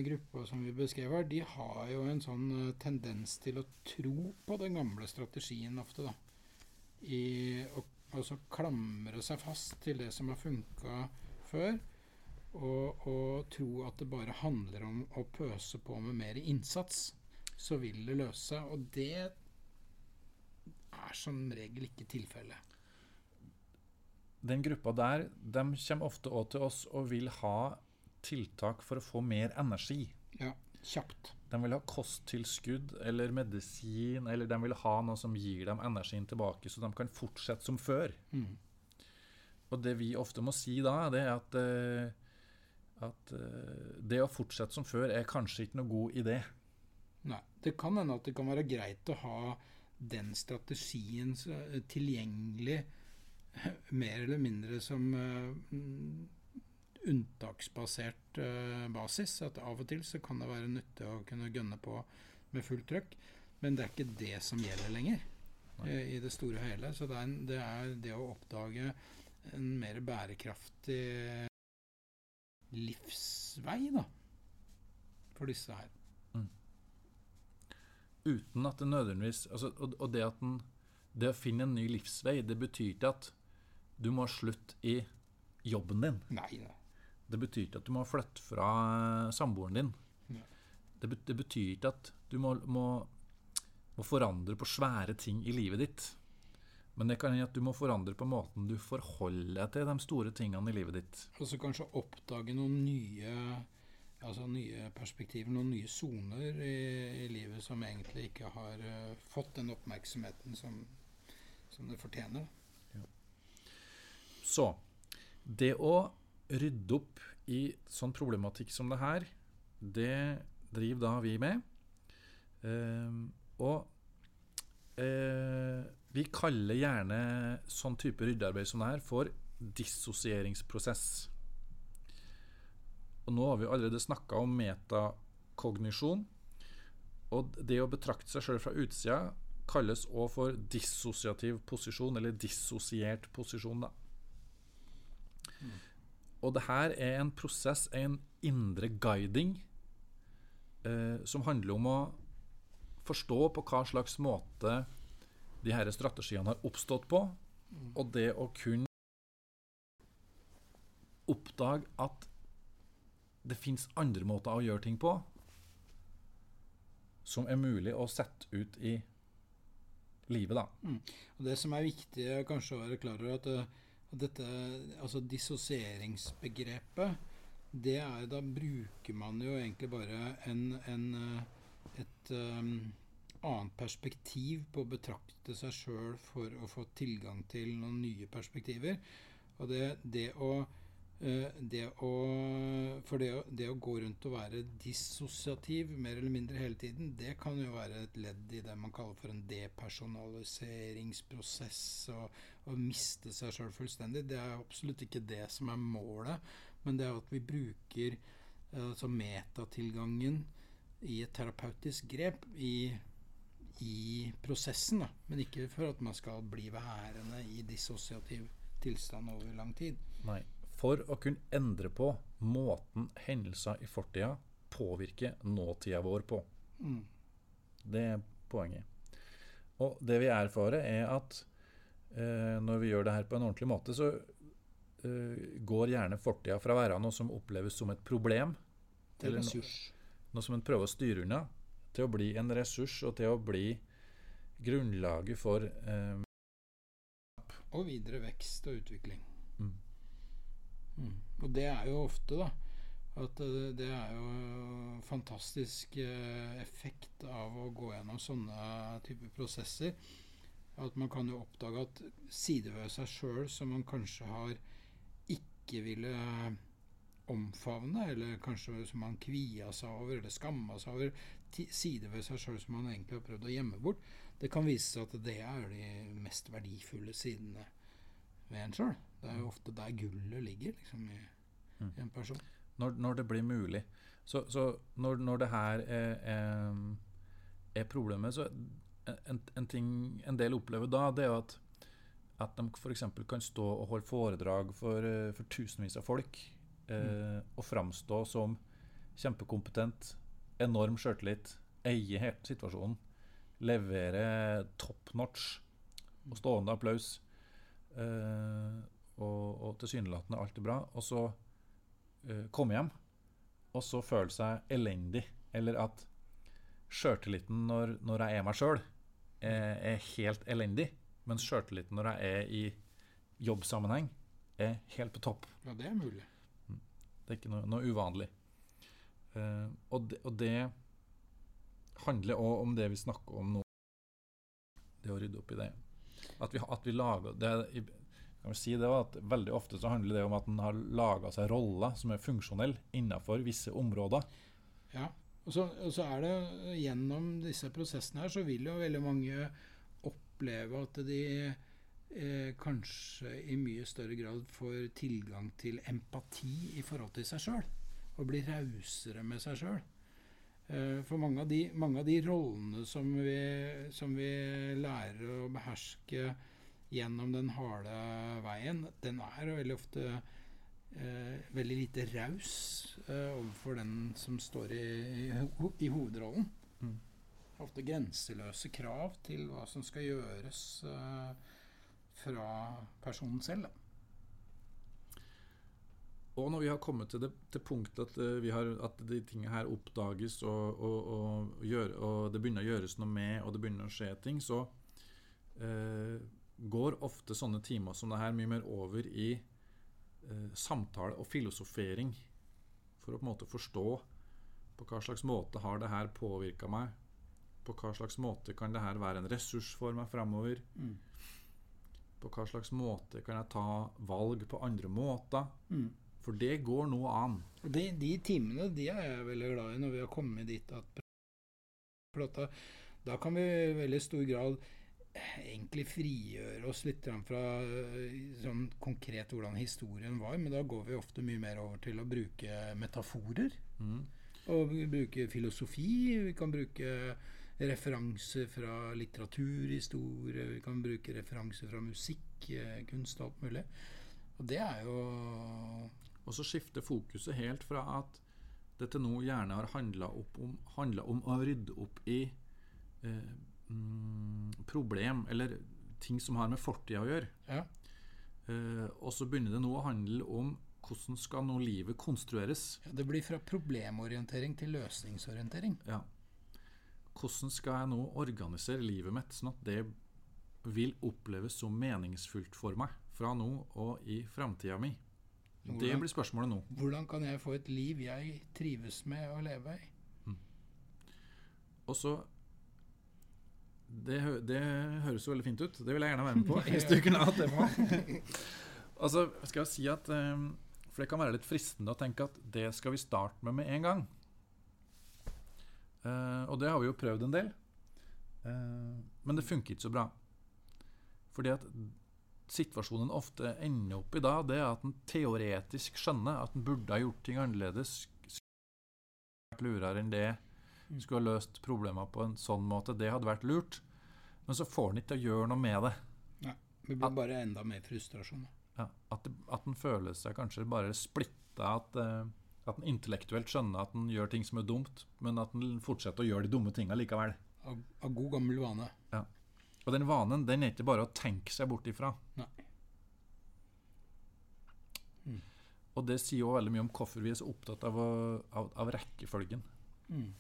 gruppa som vi beskrev her, de har jo en sånn eh, tendens til å tro på den gamle strategien ofte, da. I å altså klamre seg fast til det som har funka før. Og, og tro at det bare handler om å pøse på med mer innsats, så vil det løse seg. Og det er som regel ikke tilfellet. Den gruppa der de kommer ofte også til oss og vil ha tiltak for å få mer energi. Ja, kjapt. De vil ha kosttilskudd eller medisin, eller de vil ha noe som gir dem energien tilbake, så de kan fortsette som før. Mm. Og det vi ofte må si da, det er at, eh, at eh, det å fortsette som før er kanskje ikke noe god idé. Nei. Det kan hende at det kan være greit å ha den strategien eh, tilgjengelig mer eller mindre som eh, mm, eh, basis. At av og til så kan det være nyttig å kunne gønne på med fullt trøkk. Men det er ikke det som gjelder lenger eh, i det store og hele. Så det er, en, det er det å oppdage en mer bærekraftig livsvei, da, for disse her. Uten at det nødvendigvis altså, og, og det at den, det å finne en ny livsvei, det betyr ikke at du må slutt i jobben din. Nei, nei. Det betyr ikke at du må flytte fra eh, samboeren din. Nei. Det, det betyr ikke at du må, må, må forandre på svære ting i livet ditt. Men det kan hende at du må forandre på måten du forholder deg til de store tingene i livet ditt. Og så kanskje oppdage noen nye altså nye perspektiver, noen nye soner i, i livet som egentlig ikke har eh, fått den oppmerksomheten som, som det fortjener. Så det å rydde opp i sånn problematikk som det her, det driver da vi med. Eh, og eh, vi kaller gjerne sånn type ryddearbeid som det her for dissosieringsprosess. Og nå har vi allerede snakka om metakognisjon. Og det å betrakte seg sjøl fra utsida kalles òg for dissosiativ posisjon, eller dissosiert posisjon. da. Og det her er en prosess, en indre guiding, eh, som handler om å forstå på hva slags måte de her strategiene har oppstått på, og det å kunne oppdage at det fins andre måter å gjøre ting på som er mulig å sette ut i livet, da. Og Det som er viktig kanskje å være klar over, at, eh, Og dette, altså dissosieringsbegrepet, det er da bruker man jo egentlig bare en, en, eh, et um, annet perspektiv på å betrakte seg sjøl for å få tilgang til noen nye perspektiver. Og det, det å det å, for det å, det å, gå rundt og være dissosiativ mer eller mindre hele tiden, det kan jo være et ledd i det man kaller for en depersonaliseringsprosess. Å miste seg sjøl fullstendig. Det er absolutt ikke det som er målet, men det er at vi bruker altså metatilgangen i et terapeutisk grep i, i prosessen. Da. Men ikke for at man skal bli værende i dissosiativ tilstand over lang tid. Nei for å kunne endre på måten hendelser i fortida påvirker nåtida vår på. Mm. Det er poenget. Og det vi erfarer, er at eh, når vi gjør det her på en ordentlig måte, så eh, går gjerne fortida fra å være noe som oppleves som et problem, til noe, noe som en prøver å styre unna, til å bli en ressurs og til å bli grunnlaget for eh, Og videre vekst og utvikling. Mm. Og det er jo ofte, da. At det, det er jo fantastisk eh, effekt av å gå gjennom sånne typer prosesser. At man kan jo oppdage at sider ved seg sjøl som man kanskje har ikke ville omfavne, eller kanskje som man kvia seg over eller skamma seg over, sider ved seg sjøl som man egentlig har prøvd å gjemme bort, det kan vise seg at det er de mest verdifulle sidene ved en sjøl. Det er jo ofte der gullet ligger liksom, i, mm. i en person. Når, når, det blir mulig. Så, så når, når, det her er, er, er problemet, så en, en, ting en del opplever da, det er jo at, at de f.eks. kan stå og holde foredrag for, for tusenvis av folk eh, mm. og framstå som kjempekompetent, enorm sjøltillit, eie helt situasjonen, levere top notch og stående applaus. Eh, og, og tilsynelatende alt er bra, og så uh, komme hjem og så føle seg elendig. Eller at sjøltilliten når, når, jeg er meg sjøl, er, er, helt elendig. Mens sjøltilliten når jeg er i jobbsammenheng, er helt på topp. Ja, det er mulig. Mm. Det er ikke noe, noe uvanlig. Uh, og, det, og, det, handler òg om det vi snakker om nå. Det å rydde opp i det. At vi, at vi lager det, kan si det at Veldig ofte så handler det om at en har laga seg roller som er funksjonelle innenfor visse områder. Ja, og så, og så, er det gjennom disse prosessene her så vil jo veldig mange oppleve at de eh, kanskje i mye større grad får tilgang til empati i forhold til seg sjøl. Og blir rausere med seg sjøl. Eh, for mange av, de, mange av de rollene som vi, som vi lærer å beherske gjennom den harde veien, den er veldig ofte eh, veldig lite raus eh, overfor den som står i, i, i hovedrollen. Mm. Ofte grenseløse krav til hva som skal gjøres eh, fra personen selv. Da. Og når vi har kommet til det til punktet at, uh, har, at de tingene her oppdages, og, og, og, gjør, og, det begynner å gjøres noe med, og det begynner å skje ting, så uh, går ofte sånne timer som det her mye mer over i eh, samtale og filosofering. For å på en måte forstå på hva slags måte har det her påvirka meg. På hva slags måte kan det her være en ressurs for meg framover. Mm. På hva slags måte kan jeg ta valg på andre måter. Mm. For det går nå an. De, de timene de er jeg veldig glad i når vi har kommet dit at da, da kan vi i veldig stor grad egentlig frigjøre oss litt fra eh, sånn konkret hvordan historien var, men da går vi ofte mye mer over til å bruke metaforer. Mm. Og bruke filosofi. Vi kan bruke referanser fra litteraturhistorie, vi kan bruke referanser fra musikk, eh, kunst og alt mulig. Og det er jo Og så skifter fokuset helt fra at dette nå gjerne har handla om, om, å rydde opp i eh, mm, problem, eller ting som har med fortida å gjøre. Ja. Uh, og så begynner det nå å handle om hvordan skal nå livet konstrueres. Ja, det blir fra problemorientering til løsningsorientering. Ja. Hvordan skal jeg nå organisere livet mitt sånn at det vil oppleves som meningsfullt for meg fra nå og i framtida mi? Det blir spørsmålet nå. Hvordan kan jeg få et liv jeg trives med å leve i? Og så det, hø- det høres jo veldig fint ut. Det vil jeg gjerne være med på. hvis du kunne hatt det. <laughs> Altså, skal jeg si at um, For det kan være litt fristende å tenke at det skal vi starte med med en gang. Uh, og det har vi jo prøvd en del. Uh, men det funker ikke så bra. Fordi at situasjonen ofte ender opp i da, det er at en teoretisk skjønner at en burde ha gjort ting annerledes. Vært lurere enn det. Skulle ha løst problemer på en sånn måte. Det hadde vært lurt. Men så får en ikke til å gjøre noe med det. Det blir bare enda mer frustrasjon. Ja, at, at en føler seg kanskje bare splitta. At, eh, at en intellektuelt skjønner at en gjør ting som er dumt, men at en fortsetter å gjøre de dumme tinga likevel. Av, av god gammel vane. Ja. Og den vanen den er ikke bare å tenke seg bort ifra. Nei. Mm. Og det sier jo veldig mye om hvorfor vi er så opptatt av, å, av, av rekkefølgen. Mm.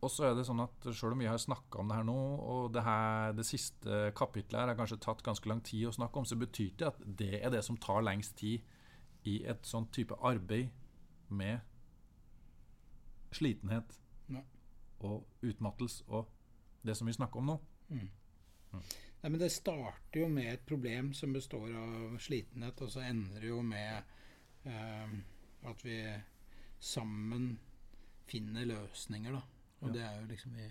Og så er det sånn at selv om vi har snakka om det her nå, og det, her, det siste kapitlet her har kanskje tatt ganske lang tid å snakke om, så betyr det at det er det som tar lengst tid i et sånn type arbeid med slitenhet Nei. og utmattelse og det som vi snakker om nå. Mm. Nei, men Det starter jo med et problem som består av slitenhet, og så ender det jo med eh, at vi sammen finner løsninger, da. Og det er jo liksom i,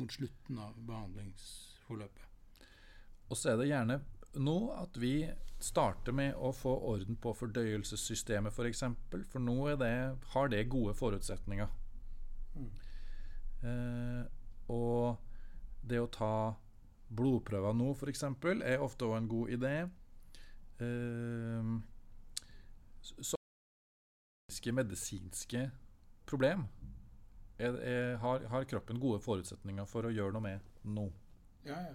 mot slutten av behandlingsforløpet. Og så er det gjerne nå at vi starter med å få orden på fordøyelsessystemet, f.eks. For, eksempel, for nå er det, har det gode forutsetninger. Mm. Eh, og det å ta blodprøver nå, f.eks., er ofte også en god idé. Eh, så medisinske problem er, er, har, har kroppen gode forutsetninger for å gjøre noe med nå. Ja, ja.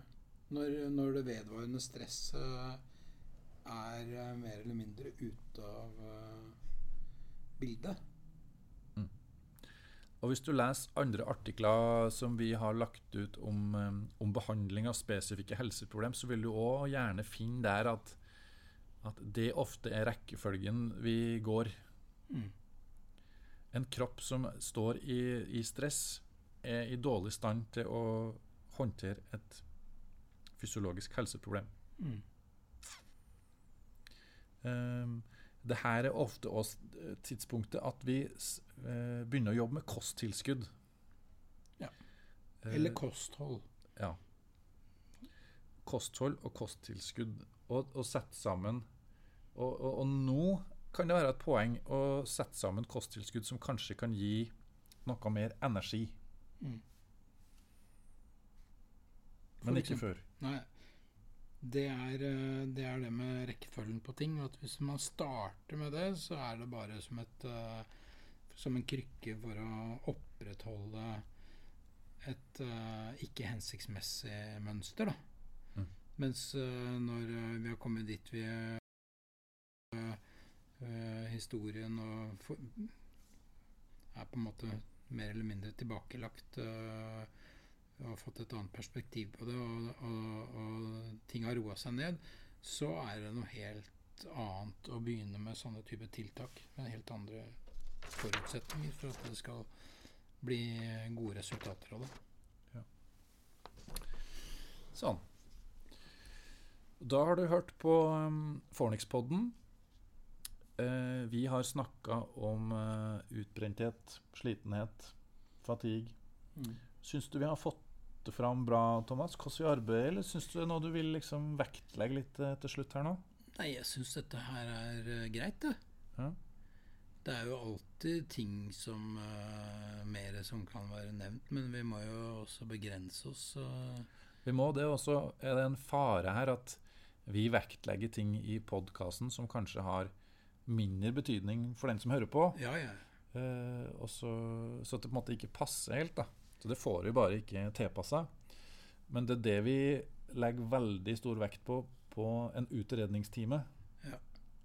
Når, når det vedvarende stresset er eh, mer eller mindre ute av eh, bildet. Og hvis du leser andre artikler som vi har lagt ut om, eh, om behandling av spesifikke helseproblem, så vil du òg gjerne finne der at, at det ofte er rekkefølgen vi går. Mm. En kropp som står i, i stress, er i dårlig stand til å håndtere et fysiologisk helseproblem. Mm. Um, det her er ofte også tidspunktet at vi eh, begynner å jobbe med kosttilskudd. Ja. Eh, Eller kosthold. Ja. Kosthold og kosttilskudd. Og, og sette sammen og, og, og nå kan det være et poeng å sette sammen kosttilskudd som kanskje kan gi noe mer energi, Mm. men ikke før. Nei, det er, eh, det er det med rekkefølgen på ting. At hvis man starter med det, så er det bare som, et, eh, som en krykke for å opprettholde et eh, ikke hensiktsmessig mønster. Da. Mm. Mens når vi har kommet dit vi eh, historien og for, er på en måte mer eller mindre tilbakelagt eh, og fått et annet perspektiv på det, og, og, og ting har roa seg ned, så er det noe helt annet å begynne med sånne type tiltak. Med helt andre forutsetninger for at det skal bli gode resultater av det. Sånn. Da har du hørt på um, Fornix-podden. Eh, vi har snakka om eh, utbrenthet, slitenhet, fatigue. Syns du vi har fått det fram bra, Thomas, hvordan vi arbeider, eller syns du det er noe du vil liksom vektlegge litt eh, til slutt her nå? Nei, jeg syns dette her er eh, greit, det. Ja. Det er jo alltid ting som uh, mer som kan være nevnt, men vi må jo også begrense oss. Uh, Vi må det, Også er det en fare her at vi vektlegger ting i podkasten som kanskje har mindre betydning for den som hører på. ja, ja. Eh, og så, så at det på en måte ikke passer helt. da. Så det får vi bare ikke tilpassa. Men det er det vi legger veldig stor vekt på på en utredningstime. Ja.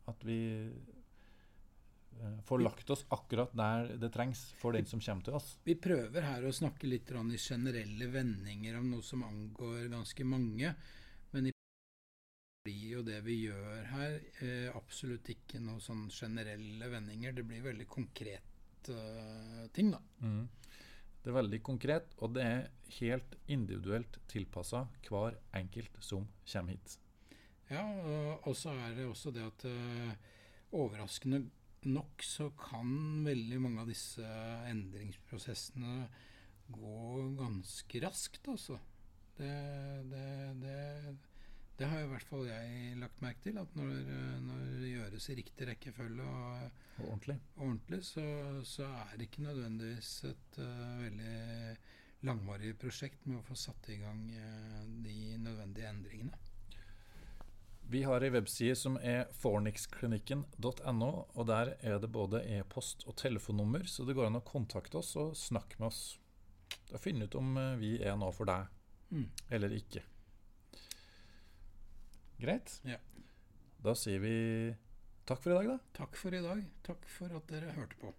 At vi eh, får lagt oss akkurat der det trengs for den som kommer til oss. Vi prøver her å snakke litt i generelle vendinger om noe som angår ganske mange. Jo det vi gjør her, eh, absolutt ikke noen sånn generelle vendinger. Det blir veldig konkret eh, ting, da. Mm. Det er veldig konkret, og det er helt individuelt tilpassa hver enkelt som kommer hit. Ja, og så er det også det at eh, overraskende nok så kan veldig mange av disse endringsprosessene gå ganske raskt, altså. Det, det, det, det har i hvert fall jeg lagt merke til. At når, eh, når det gjøres i riktig rekkefølge og Og ordentlig. ordentlig, så, så er det ikke nødvendigvis et uh, veldig langvarig prosjekt med å få satt i gang uh, de nødvendige endringene. Vi har ei webside som er fornixklinikken.no, og der er det både e-post og telefonnummer, så det går an å kontakte oss og snakke med oss. Da finne ut om vi er noe for deg Mm. eller ikke. Greit? Ja. Da sier vi takk for i dag, da. Takk for i dag. Takk for at dere hørte på.